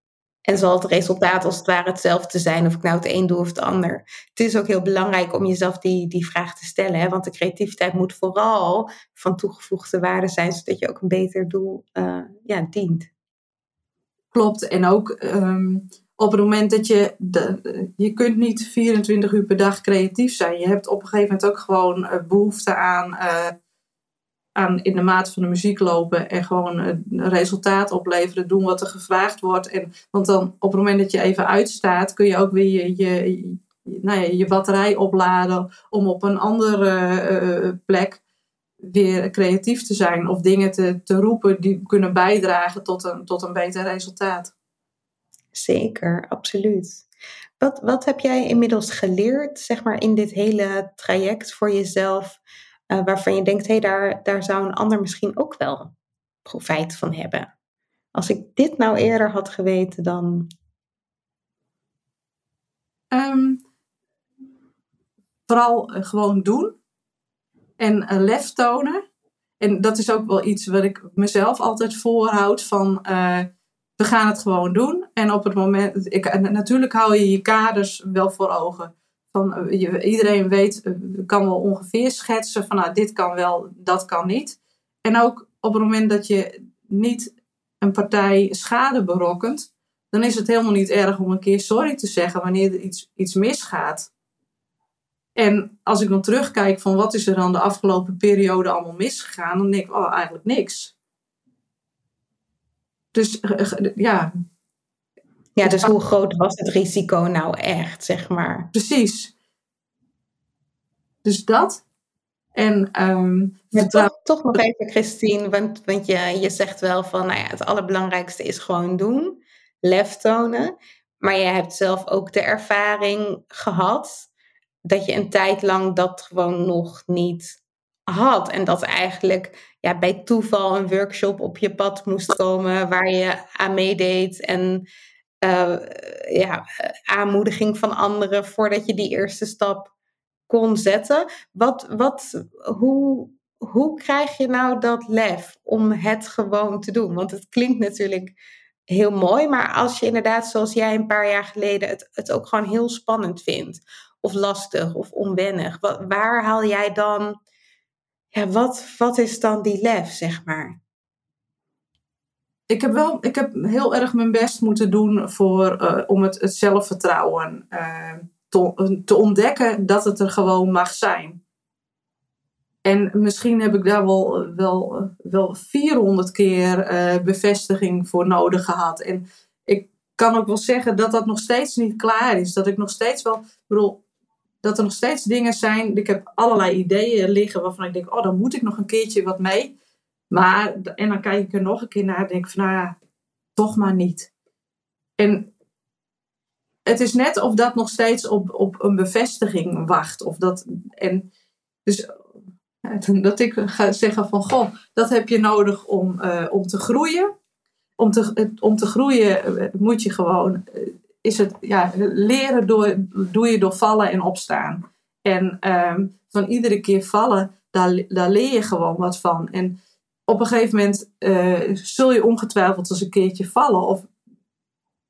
En zal het resultaat als het ware hetzelfde zijn of ik nou het een doe of het ander. Het is ook heel belangrijk om jezelf die, die vraag te stellen. Hè? Want de creativiteit moet vooral van toegevoegde waarde zijn, zodat je ook een beter doel uh, ja, dient. Klopt. En ook ehm, op het moment dat je. De, je kunt niet 24 uur per dag creatief zijn. Je hebt op een gegeven moment ook gewoon uh, behoefte aan. Uh, aan in de maat van de muziek lopen en gewoon een resultaat opleveren, doen wat er gevraagd wordt. En, want dan op het moment dat je even uitstaat, kun je ook weer je, nou ja, je batterij opladen om op een andere uh, plek weer creatief te zijn of dingen te, te roepen die kunnen bijdragen tot een, tot een beter resultaat. Zeker, absoluut. Wat, wat heb jij inmiddels geleerd, zeg maar, in dit hele traject voor jezelf? Uh, waarvan je denkt, hé, hey, daar, daar zou een ander misschien ook wel profijt van hebben. Als ik dit nou eerder had geweten, dan. Um, vooral uh, gewoon doen en lef tonen. En dat is ook wel iets wat ik mezelf altijd voorhoud van we gaan het gewoon doen. En op het moment, ik, natuurlijk hou je je kaders wel voor ogen. Van, eh, iedereen weet, eh, kan wel ongeveer schetsen van nou, dit kan wel, dat kan niet. En ook op het moment dat je niet een partij schade berokkent, dan is het helemaal niet erg om een keer sorry te zeggen wanneer er iets, iets misgaat. En als ik dan terugkijk van wat is er dan de afgelopen periode allemaal misgegaan, dan denk ik, oh, eigenlijk niks. Dus eh, ja, ja, dus hoe groot was het risico nou echt, zeg maar? Precies. Dus dat. En um, toch, toch, nog even, Christine, want, want je, je zegt wel van, nou ja, het allerbelangrijkste is gewoon doen, lef tonen. Maar je hebt zelf ook de ervaring gehad dat je een tijd lang dat gewoon nog niet had. En dat eigenlijk ja, bij toeval een workshop op je pad moest komen waar je aan meedeed. En uh, ja, aanmoediging van anderen voordat je die eerste stap kon zetten. Wat, wat, hoe, hoe krijg je nou dat lef om het gewoon te doen? Want het klinkt natuurlijk heel mooi, maar als je inderdaad, zoals jij een paar jaar geleden, het, het ook gewoon heel spannend vindt, of lastig of onwennig, wat, waar haal jij dan, ja, wat, wat is dan die lef, zeg maar? Ik heb wel ik heb heel erg mijn best moeten doen voor, uh, om het, het zelfvertrouwen uh, te, ontdekken dat het er gewoon mag zijn. En misschien heb ik daar wel, wel, wel 400 keer uh, bevestiging voor nodig gehad. En ik kan ook wel zeggen dat dat nog steeds niet klaar is. Dat ik nog steeds wel, bedoel, dat er nog steeds dingen zijn. Ik heb allerlei ideeën liggen waarvan ik denk, oh, dan moet ik nog een keertje wat mee. Maar, en dan kijk ik er nog een keer naar en denk van, nou ja, toch maar niet. En het is net of dat nog steeds op, op een bevestiging wacht. Of dat, en dus dat ik ga zeggen van, goh, dat heb je nodig om, uh, om te groeien. Om te, om te groeien eh, moet je gewoon, eh, is het, ja, leren door, doe je door vallen en opstaan. En um, van iedere keer vallen, daar, daar leer je gewoon wat van. En op een gegeven moment uh, zul je ongetwijfeld eens een keertje vallen of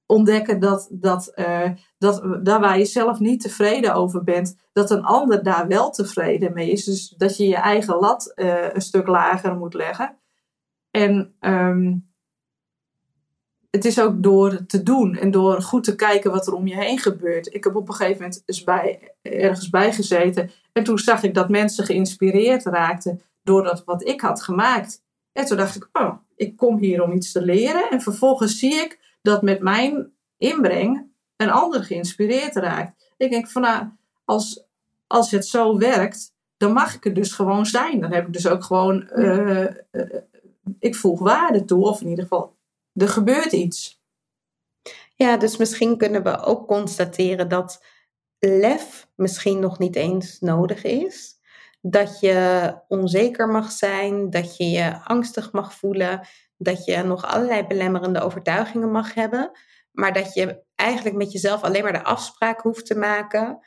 ontdekken dat, dat, uh, dat daar waar je zelf niet tevreden over bent, dat een ander daar wel tevreden mee is. Dus dat je je eigen lat uh, een stuk lager moet leggen. En um, het is ook door te doen en door goed te kijken wat er om je heen gebeurt. Ik heb op een gegeven moment eens bij, ergens bij gezeten en toen zag ik dat mensen geïnspireerd raakten door dat wat ik had gemaakt. En toen dacht ik, oh, ik kom hier om iets te leren. En vervolgens zie ik dat met mijn inbreng een ander geïnspireerd raakt. Ik denk van nou, als, als het zo werkt, dan mag ik er dus gewoon zijn. Dan heb ik dus ook gewoon, uh, uh, ik voeg waarde toe. Of in ieder geval, er gebeurt iets. Ja, dus misschien kunnen we ook constateren dat lef misschien nog niet eens nodig is dat je onzeker mag zijn, dat je je angstig mag voelen, dat je nog allerlei belemmerende overtuigingen mag hebben, maar dat je eigenlijk met jezelf alleen maar de afspraak hoeft te maken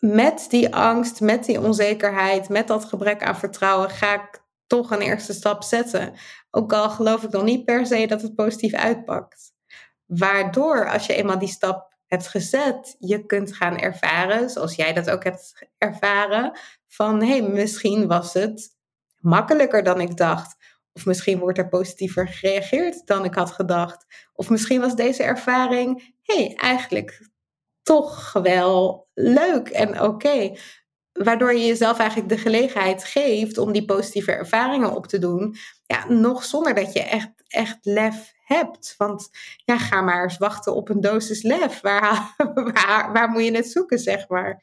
met die angst, met die onzekerheid, met dat gebrek aan vertrouwen, ga ik toch een eerste stap zetten. Ook al geloof ik nog niet per se dat het positief uitpakt. Waardoor, als je eenmaal die stap hebt gezet, je kunt gaan ervaren, zoals jij dat ook hebt ervaren, van hé, hey, misschien was het makkelijker dan ik dacht. Of misschien wordt er positiever gereageerd dan ik had gedacht. Of misschien was deze ervaring, hé, hey, eigenlijk toch wel leuk en oké. Waardoor je jezelf eigenlijk de gelegenheid geeft om die positieve ervaringen op te doen. Ja, nog zonder dat je echt, echt lef hebt. Want ja, ga maar eens wachten op een dosis lef. Waar, waar, waar moet je het zoeken, zeg maar?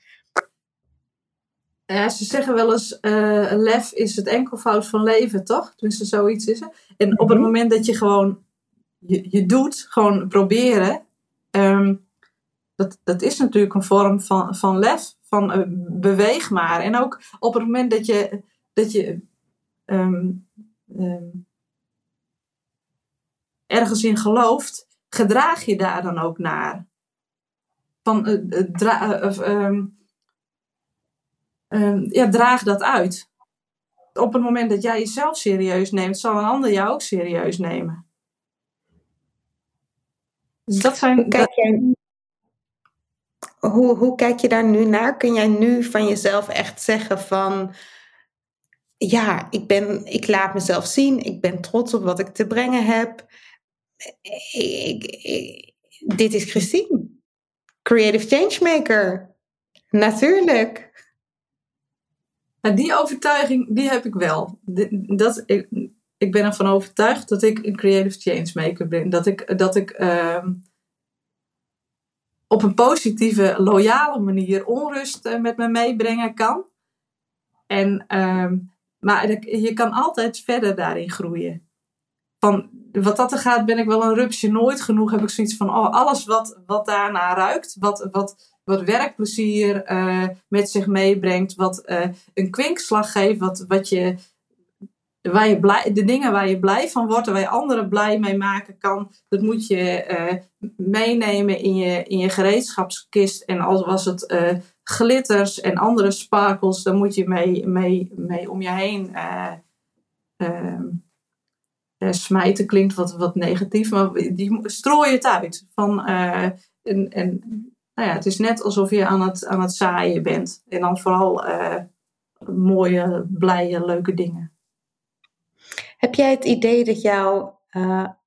Ja, ze zeggen wel eens, uh, lef is het enkelvoud van leven, toch? Tenminste, zoiets is. En op het mhm. moment dat je gewoon je, je doet, gewoon proberen, ehm, dat, dat is natuurlijk een vorm van, van lef, van uh, beweeg maar. En ook op het moment dat je, dat je ehm, ehm, ergens in gelooft, gedraag je daar dan ook naar. Van, uh, ja, draag dat uit. Op het moment dat jij jezelf serieus neemt, zal een ander jou ook serieus nemen. Dus dat zijn. Kijk jij, hoe, hoe kijk je daar nu naar? Kun jij nu van jezelf echt zeggen van ja, ik, ben, ik laat mezelf zien. Ik ben trots op wat ik te brengen heb. Dit is Christine. Creative Changemaker. Natuurlijk. die overtuiging, die heb ik wel. Dat, ik, ben ervan overtuigd dat ik een creative changemaker ben. Dat ik, dat ik uh, op een positieve, loyale manier onrust eh, met me meebrengen kan. En, uh, maar je kan altijd verder daarin groeien. Van, wat dat er gaat, ben ik wel een rupsje nooit genoeg. Heb ik zoiets van oh, alles wat, wat daarna ruikt, wat, wat, wat werkplezier uh, met zich meebrengt, wat uh, een kwinkslag geeft, wat, wat je waar je blij, de dingen waar je blij van wordt en waar je anderen blij mee maken kan, dat moet je uh, meenemen in je, in je gereedschapskist. En als was het glitters en andere sparkels, dan moet je mee, mee, mee om je heen uh, smijten. Klinkt wat, wat negatief, maar die strooi het uit. Van, en, en nou ja, het is net alsof je aan het, aan het zaaien bent. En dan vooral mooie, blije, leuke dingen. Heb jij het idee dat jouw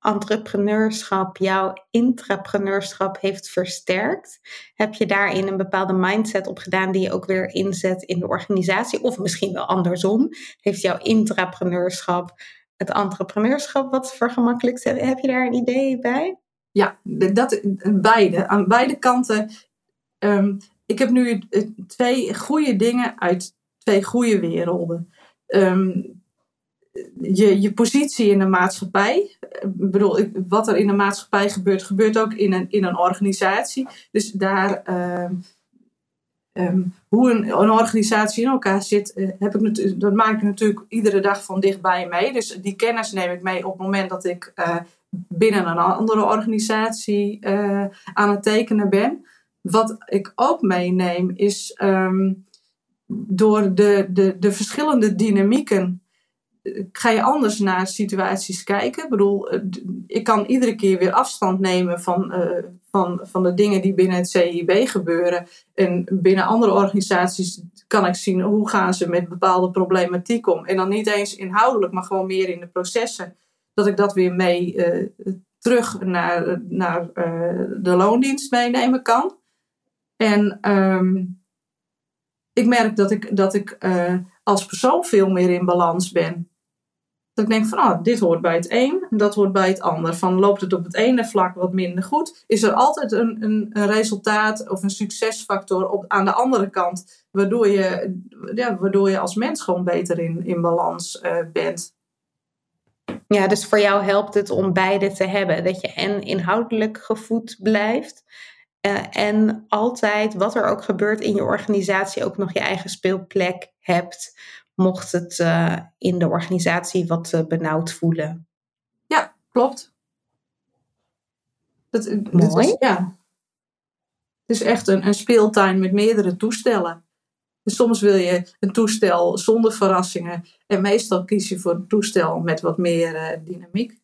entrepreneurschap, jouw intrapreneurschap heeft versterkt? Heb je daarin een bepaalde mindset op gedaan die je ook weer inzet in de organisatie? Of misschien wel andersom? Heeft jouw intrapreneurschap het entrepreneurschap wat vergemakkelijkt? Heb je daar een idee bij? Ja, dat, beide. Aan beide kanten. Um, ik heb nu twee goede dingen uit twee goede werelden. Um, je, je positie in de maatschappij. Ik bedoel, wat er in de maatschappij gebeurt, gebeurt ook in een, in een organisatie. Dus daar, ehm, ehm, hoe een, organisatie in elkaar zit, uh, heb ik dat maak ik natuurlijk iedere dag van dichtbij mee. Dus die kennis neem ik mee op het moment dat ik uh, binnen een andere organisatie uh, aan het tekenen ben. Wat ik ook meeneem is um, door de, de, de verschillende dynamieken ga je anders naar situaties kijken. Ik bedoel, eh, ik kan iedere keer weer afstand nemen van, van, van de dingen die binnen het CIB gebeuren. En binnen andere organisaties kan ik zien hoe gaan ze met bepaalde problematiek om. En dan niet eens inhoudelijk, maar gewoon meer in de processen. Dat ik dat weer mee uh, terug naar, naar uh, de loondienst meenemen kan. En um, ik merk dat ik, dat ik als persoon veel meer in balans ben. Dat ik denk van, ah, dit hoort bij het een en dat hoort bij het ander. Van loopt het op het ene vlak wat minder goed, is er altijd een, een, een resultaat of een succesfactor op, aan de andere kant, waardoor je, ja, waardoor je als mens gewoon beter in, in balans uh, bent. Ja, dus voor jou helpt het om beide te hebben. Dat je en inhoudelijk gevoed blijft. Uh, en altijd, wat er ook gebeurt in je organisatie, ook nog je eigen speelplek hebt mocht het uh, in de organisatie wat uh, benauwd voelen. Ja, klopt. Dat, Mooi. Is, ja. Het is echt een, een speeltuin met meerdere toestellen. soms wil je een toestel zonder verrassingen. En meestal kies je voor een toestel met wat meer uh, dynamiek.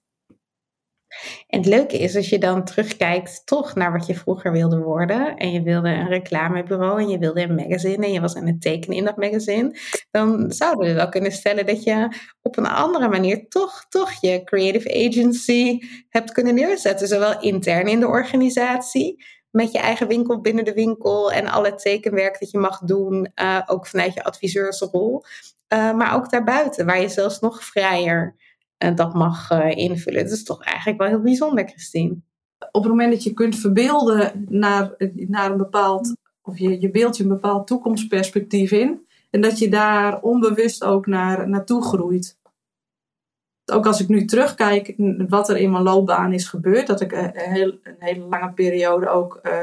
En het leuke is, als je dan terugkijkt toch naar wat je vroeger wilde worden. En je wilde een reclamebureau en je wilde een magazine en je was aan het tekenen in dat magazine. Dan zouden we wel kunnen stellen dat je op een andere manier toch, toch je creative agency hebt kunnen neerzetten. Zowel intern in de organisatie, met je eigen winkel binnen de winkel en al het tekenwerk dat je mag doen, uh, ook vanuit je adviseursrol. Uh, maar ook daarbuiten, waar je zelfs nog vrijer dat mag invullen. Dat is toch eigenlijk wel heel bijzonder, Christine. Op het moment dat je kunt verbeelden naar, naar een bepaald, of je, je beeld je een bepaald toekomstperspectief in, en dat je daar onbewust ook naar, naartoe groeit ook als ik nu terugkijk wat er in mijn loopbaan is gebeurd, dat ik een, heel, een hele lange periode ook uh,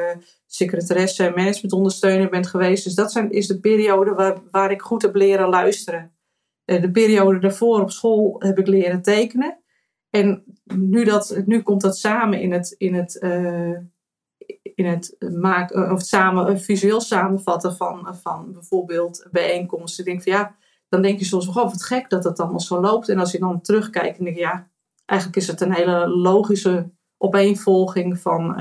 secretaresse en managementondersteuner ben geweest. Dus dat zijn, is de periode waar, waar ik goed heb leren luisteren. Uh, de periode daarvoor op school heb ik leren tekenen. En nu, dat, nu komt dat samen in het, in het, uh, in het maken, of samen, visueel samenvatten van, van bijvoorbeeld bijeenkomsten. Ik ja dan denk je soms, oh wat gek dat het allemaal zo loopt. En als je dan terugkijkt, dan denk je, ja, eigenlijk is het een hele logische opeenvolging van,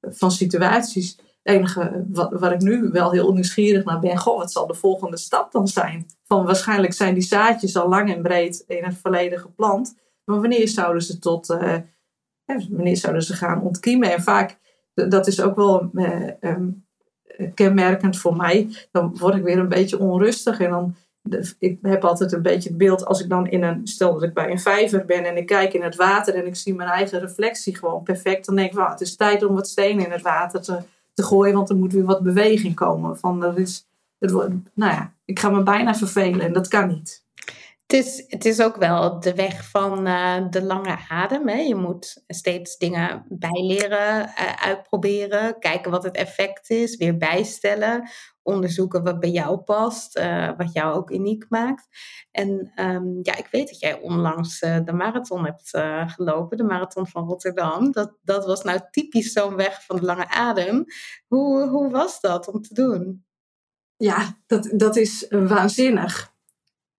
van situaties. Enige wat, waar ik nu wel heel nieuwsgierig naar ben, goh, wat zal de volgende stap dan zijn? Van waarschijnlijk zijn die zaadjes al lang en breed in het verleden geplant. Maar wanneer zouden ze tot, uh, wanneer zouden ze gaan ontkiemen? En vaak, dat is ook wel uh, um, kenmerkend voor mij, dan word ik weer een beetje onrustig en dan ik heb altijd een beetje het beeld als ik dan in een, stel dat ik bij een vijver ben en ik kijk in het water en ik zie mijn eigen reflectie gewoon perfect, dan denk ik, het is tijd om wat stenen in het water te, te gooien, want er moet weer wat beweging komen. Van, er is, nou ja, ik ga me bijna vervelen en dat kan niet. Het is, het is ook wel de weg van uh, de lange adem. Hè? Je moet steeds dingen bijleren, uh, uitproberen, kijken wat het effect is, weer bijstellen onderzoeken wat bij jou past, uh, wat jou ook uniek maakt. En um, ja, ik weet dat jij onlangs de marathon hebt gelopen, de marathon van Rotterdam. Dat, dat was nou typisch zo'n weg van de lange adem. Hoe, hoe was dat om te doen? Ja, dat, dat is waanzinnig.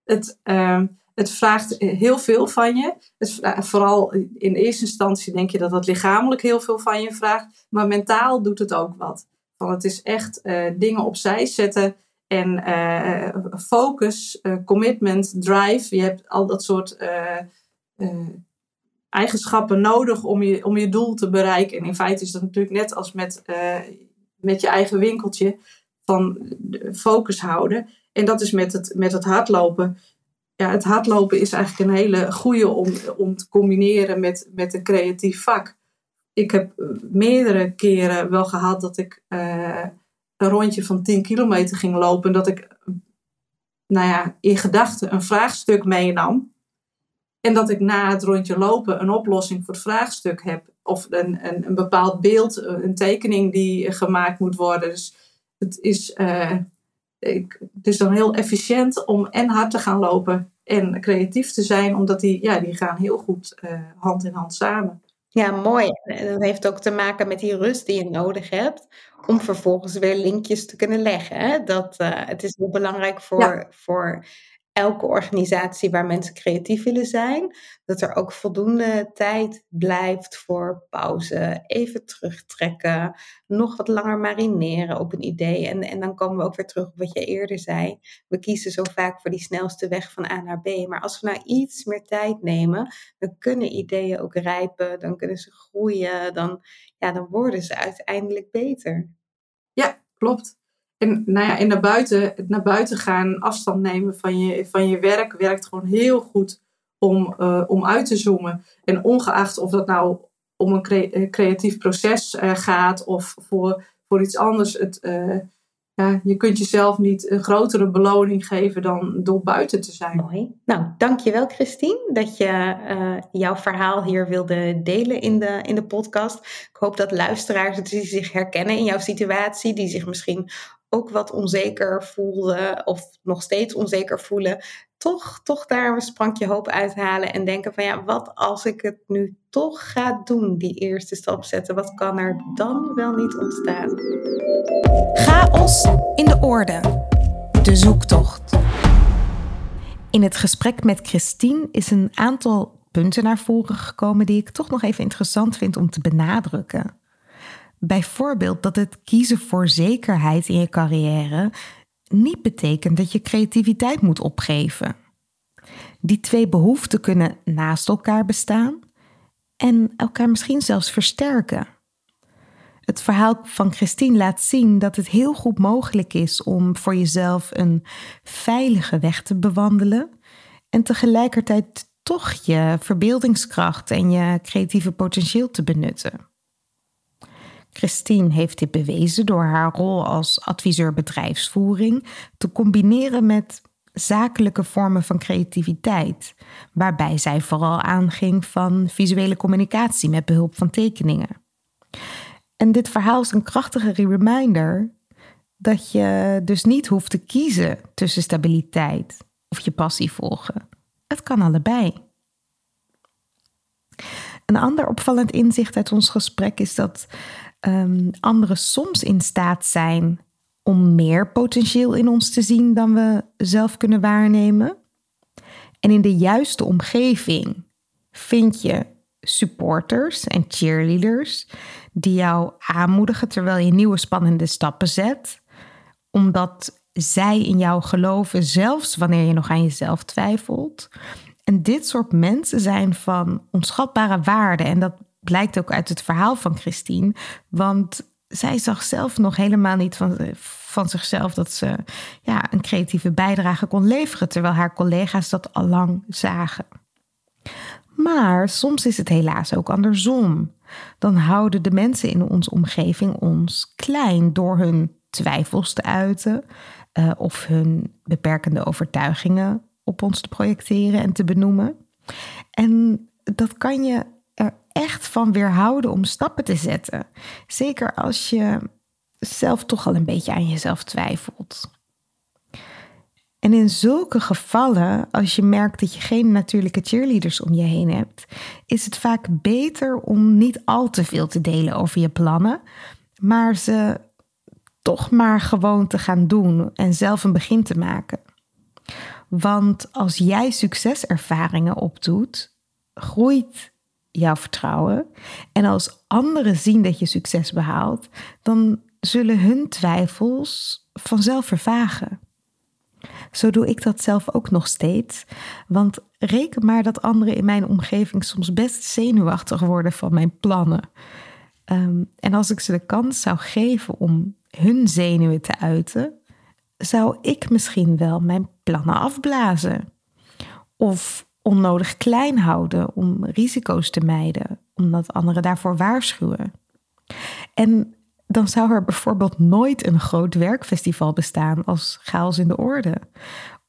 Het, ehm, het vraagt heel veel van je. Het, vooral in eerste instantie denk je dat het lichamelijk heel veel van je vraagt, maar mentaal doet het ook wat. Van het is echt uh, dingen opzij zetten en uh, focus, uh, commitment, drive. Je hebt al dat soort eigenschappen nodig om je, om je doel te bereiken. En in feite is dat natuurlijk net als met, met je eigen winkeltje van focus houden. En dat is met het, met het hardlopen. Ja, het hardlopen is eigenlijk een hele goede om, om te combineren met, met een creatief vak ik heb eh, meerdere keren wel gehad dat ik uh, een rondje van 10 kilometer ging lopen. En dat ik, nou ja, in gedachten een vraagstuk meenam. En dat ik na het rondje lopen een oplossing voor het vraagstuk heb. Of een, een, een bepaald beeld, eh, een tekening die gemaakt moet worden. Dus het is, ik, het is dan heel efficiënt om en hard te gaan lopen en creatief te zijn. Omdat die, ja, die gaan heel goed uh, hand in hand samen. Ja, mooi. En dat heeft ook te maken met die rust die je nodig hebt om vervolgens weer linkjes te kunnen leggen. Hè? Dat, uh, het is heel belangrijk voor, ja. voor elke organisatie waar mensen creatief willen zijn, dat er ook voldoende tijd blijft voor pauze, even terugtrekken, nog wat langer marineren op een idee. En, en dan komen we ook weer terug op wat je eerder zei. We kiezen zo vaak voor die snelste weg van A naar B. Maar als we nou iets meer tijd nemen, dan kunnen ideeën ook rijpen, dan kunnen ze groeien, dan, ja, dan worden ze uiteindelijk beter. Ja, klopt. En nou ja, en naar buiten, naar buiten gaan, afstand nemen van je, van je werk, werkt gewoon heel goed om, uh, om uit te zoomen. En ongeacht of dat nou om een eh, creatief proces uh, gaat of voor, voor iets anders. Het, ja, je kunt jezelf niet een grotere beloning geven dan door buiten te zijn. Mooi. Nou, dankjewel Christine dat je jouw verhaal hier wilde delen in de, in de podcast. Ik hoop dat luisteraars die zich herkennen in jouw situatie, die zich misschien ook wat onzeker voelden of nog steeds onzeker voelen, toch, toch daar een sprankje hoop uithalen en denken van ja, wat als ik het nu toch ga doen, die eerste stap zetten, wat kan er dan wel niet ontstaan? Chaos in de orde. De zoektocht. In het gesprek met Christine is een aantal punten naar voren gekomen die ik toch nog even interessant vind om te benadrukken. Bijvoorbeeld dat het kiezen voor zekerheid in je carrière niet betekent dat je creativiteit moet opgeven. Die twee behoeften kunnen naast elkaar bestaan en elkaar misschien zelfs versterken. Het verhaal van Christine laat zien dat het heel goed mogelijk is om voor jezelf een veilige weg te bewandelen en tegelijkertijd toch je verbeeldingskracht en je creatieve potentieel te benutten. Christine heeft dit bewezen door haar rol als adviseur bedrijfsvoering te combineren met zakelijke vormen van creativiteit, waarbij zij vooral aanging van visuele communicatie met behulp van tekeningen. En dit verhaal is een krachtige reminder dat je dus niet hoeft te kiezen tussen stabiliteit of je passie volgen. Het kan allebei. Een ander opvallend inzicht uit ons gesprek is dat um, anderen soms in staat zijn om meer potentieel in ons te zien dan we zelf kunnen waarnemen. En in de juiste omgeving vind je supporters en cheerleaders die jou aanmoedigen terwijl je nieuwe spannende stappen zet, omdat zij in jou geloven, zelfs wanneer je nog aan jezelf twijfelt. En dit soort mensen zijn van onschatbare waarde. En dat blijkt ook uit het verhaal van Christine. Want zij zag zelf nog helemaal niet van, van zichzelf dat ze ja, een creatieve bijdrage kon leveren, terwijl haar collega's dat al lang zagen. Maar soms is het helaas ook andersom. Dan houden de mensen in onze omgeving ons klein door hun twijfels te uiten uh, of hun beperkende overtuigingen op ons te projecteren en te benoemen. En dat kan je echt van weerhouden om stappen te zetten. Zeker als je zelf toch al een beetje aan jezelf twijfelt. En in zulke gevallen, als je merkt dat je geen natuurlijke cheerleaders om je heen hebt, is het vaak beter om niet al te veel te delen over je plannen, maar ze toch maar gewoon te gaan doen en zelf een begin te maken. Want als jij succeservaringen opdoet, groeit jouw vertrouwen. En als anderen zien dat je succes behaalt, dan zullen hun twijfels vanzelf vervagen. Zo doe ik dat zelf ook nog steeds. Want reken maar dat anderen in mijn omgeving soms best zenuwachtig worden van mijn plannen. Ehm, en als ik ze de kans zou geven om hun zenuwen te uiten, zou ik misschien wel mijn plannen afblazen. Of onnodig klein houden om risico's te mijden, omdat anderen daarvoor waarschuwen. En dan zou er bijvoorbeeld nooit een groot werkfestival bestaan als chaos in de orde.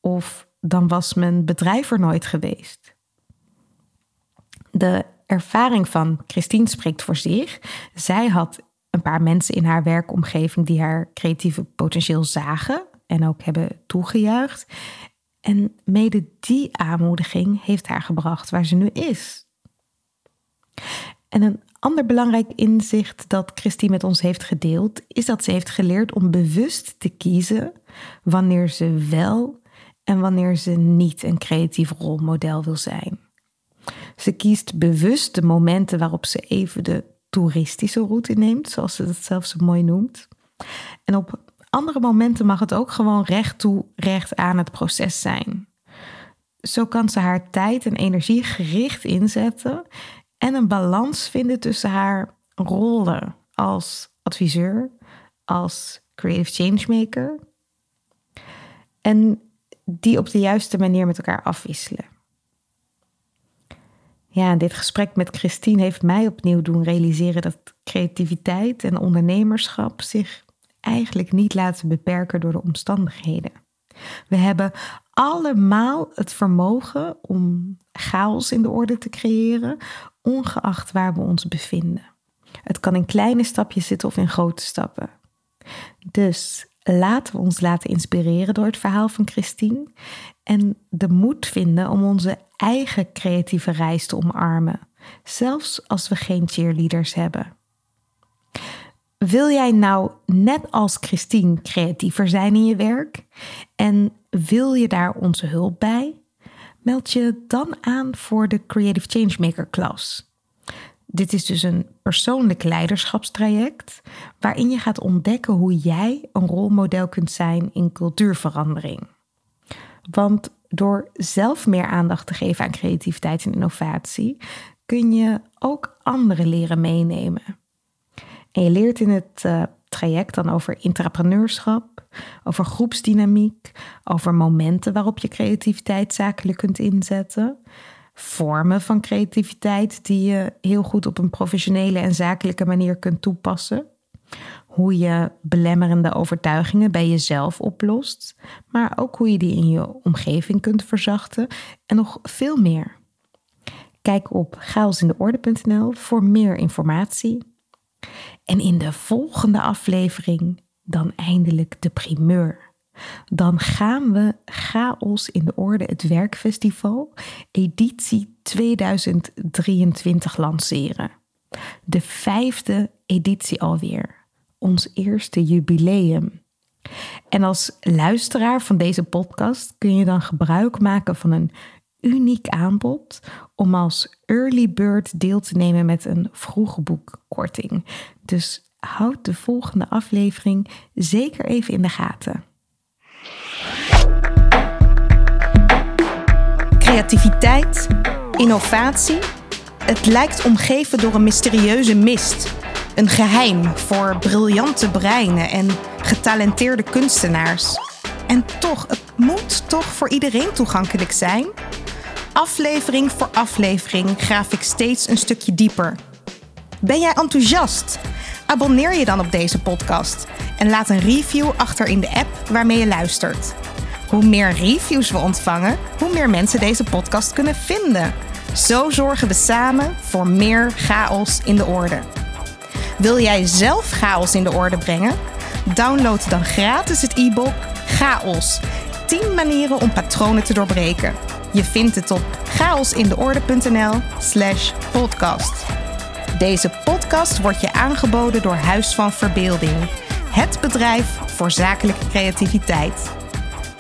Of dan was mijn bedrijf er nooit geweest. De ervaring van Christine spreekt voor zich. Zij had een paar mensen in haar werkomgeving die haar creatieve potentieel zagen en ook hebben toegejuicht. En mede die aanmoediging heeft haar gebracht waar ze nu is. En een ander belangrijk inzicht dat Christine met ons heeft gedeeld, is dat ze heeft geleerd om bewust te kiezen wanneer ze wel en wanneer ze niet een creatief rolmodel wil zijn. Ze kiest bewust de momenten waarop ze even de toeristische route neemt, zoals ze dat zelf zo mooi noemt. En op andere momenten mag het ook gewoon recht toe, recht aan het proces zijn. Zo kan ze haar tijd en energie gericht inzetten en een balans vinden tussen haar rollen als adviseur, als creative changemaker en die op de juiste manier met elkaar afwisselen. Ja, dit gesprek met Christine heeft mij opnieuw doen realiseren dat creativiteit en ondernemerschap zich eigenlijk niet laten beperken door de omstandigheden. We hebben allemaal het vermogen om chaos in de orde te creëren, ongeacht waar we ons bevinden. Het kan in kleine stapjes zitten of in grote stappen. Dus laten we ons laten inspireren door het verhaal van Christine en de moed vinden om onze eigen creatieve reis te omarmen, zelfs als we geen cheerleaders hebben. Wil jij nou net als Christine creatiever zijn in je werk en wil je daar onze hulp bij? Meld je dan aan voor de Creative Changemaker klas. Dit is dus een persoonlijk leiderschapstraject waarin je gaat ontdekken hoe jij een rolmodel kunt zijn in cultuurverandering. Want door zelf meer aandacht te geven aan creativiteit en innovatie, kun je ook anderen leren meenemen. En je leert in het uh, traject dan over intrapreneurschap, over groepsdynamiek, over momenten waarop je creativiteit zakelijk kunt inzetten, vormen van creativiteit die je heel goed op een professionele en zakelijke manier kunt toepassen. Hoe je belemmerende overtuigingen bij jezelf oplost, maar ook hoe je die in je omgeving kunt verzachten en nog veel meer. Kijk op chaosindeorde.nl voor meer informatie. En in de volgende aflevering dan eindelijk de primeur. Dan gaan we Chaos in de Orde, het werkfestival, editie 2023 lanceren. De vijfde editie alweer. Ons eerste jubileum. En als luisteraar van deze podcast kun je dan gebruik maken van een uniek aanbod om als early bird deel te nemen met een vroegboekkorting. Dus houd de volgende aflevering zeker even in de gaten. Creativiteit, innovatie. Het lijkt omgeven door een mysterieuze mist. Een geheim voor briljante breinen en getalenteerde kunstenaars. En toch, het moet toch voor iedereen toegankelijk zijn? Aflevering voor aflevering graaf ik steeds een stukje dieper. Ben jij enthousiast? Abonneer je dan op deze podcast en laat een review achter in de app waarmee je luistert. Hoe meer reviews we ontvangen, hoe meer mensen deze podcast kunnen vinden. Zo zorgen we samen voor meer chaos in de orde. Wil jij zelf chaos in de orde brengen? Download dan gratis het e-book Chaos. 10 manieren om patronen te doorbreken. Je vindt het op chaosindeorde.nl/slash podcast. Deze podcast wordt je aangeboden door Huis van Verbeelding, het bedrijf voor zakelijke creativiteit.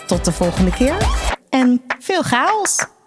Tot de volgende keer en veel chaos!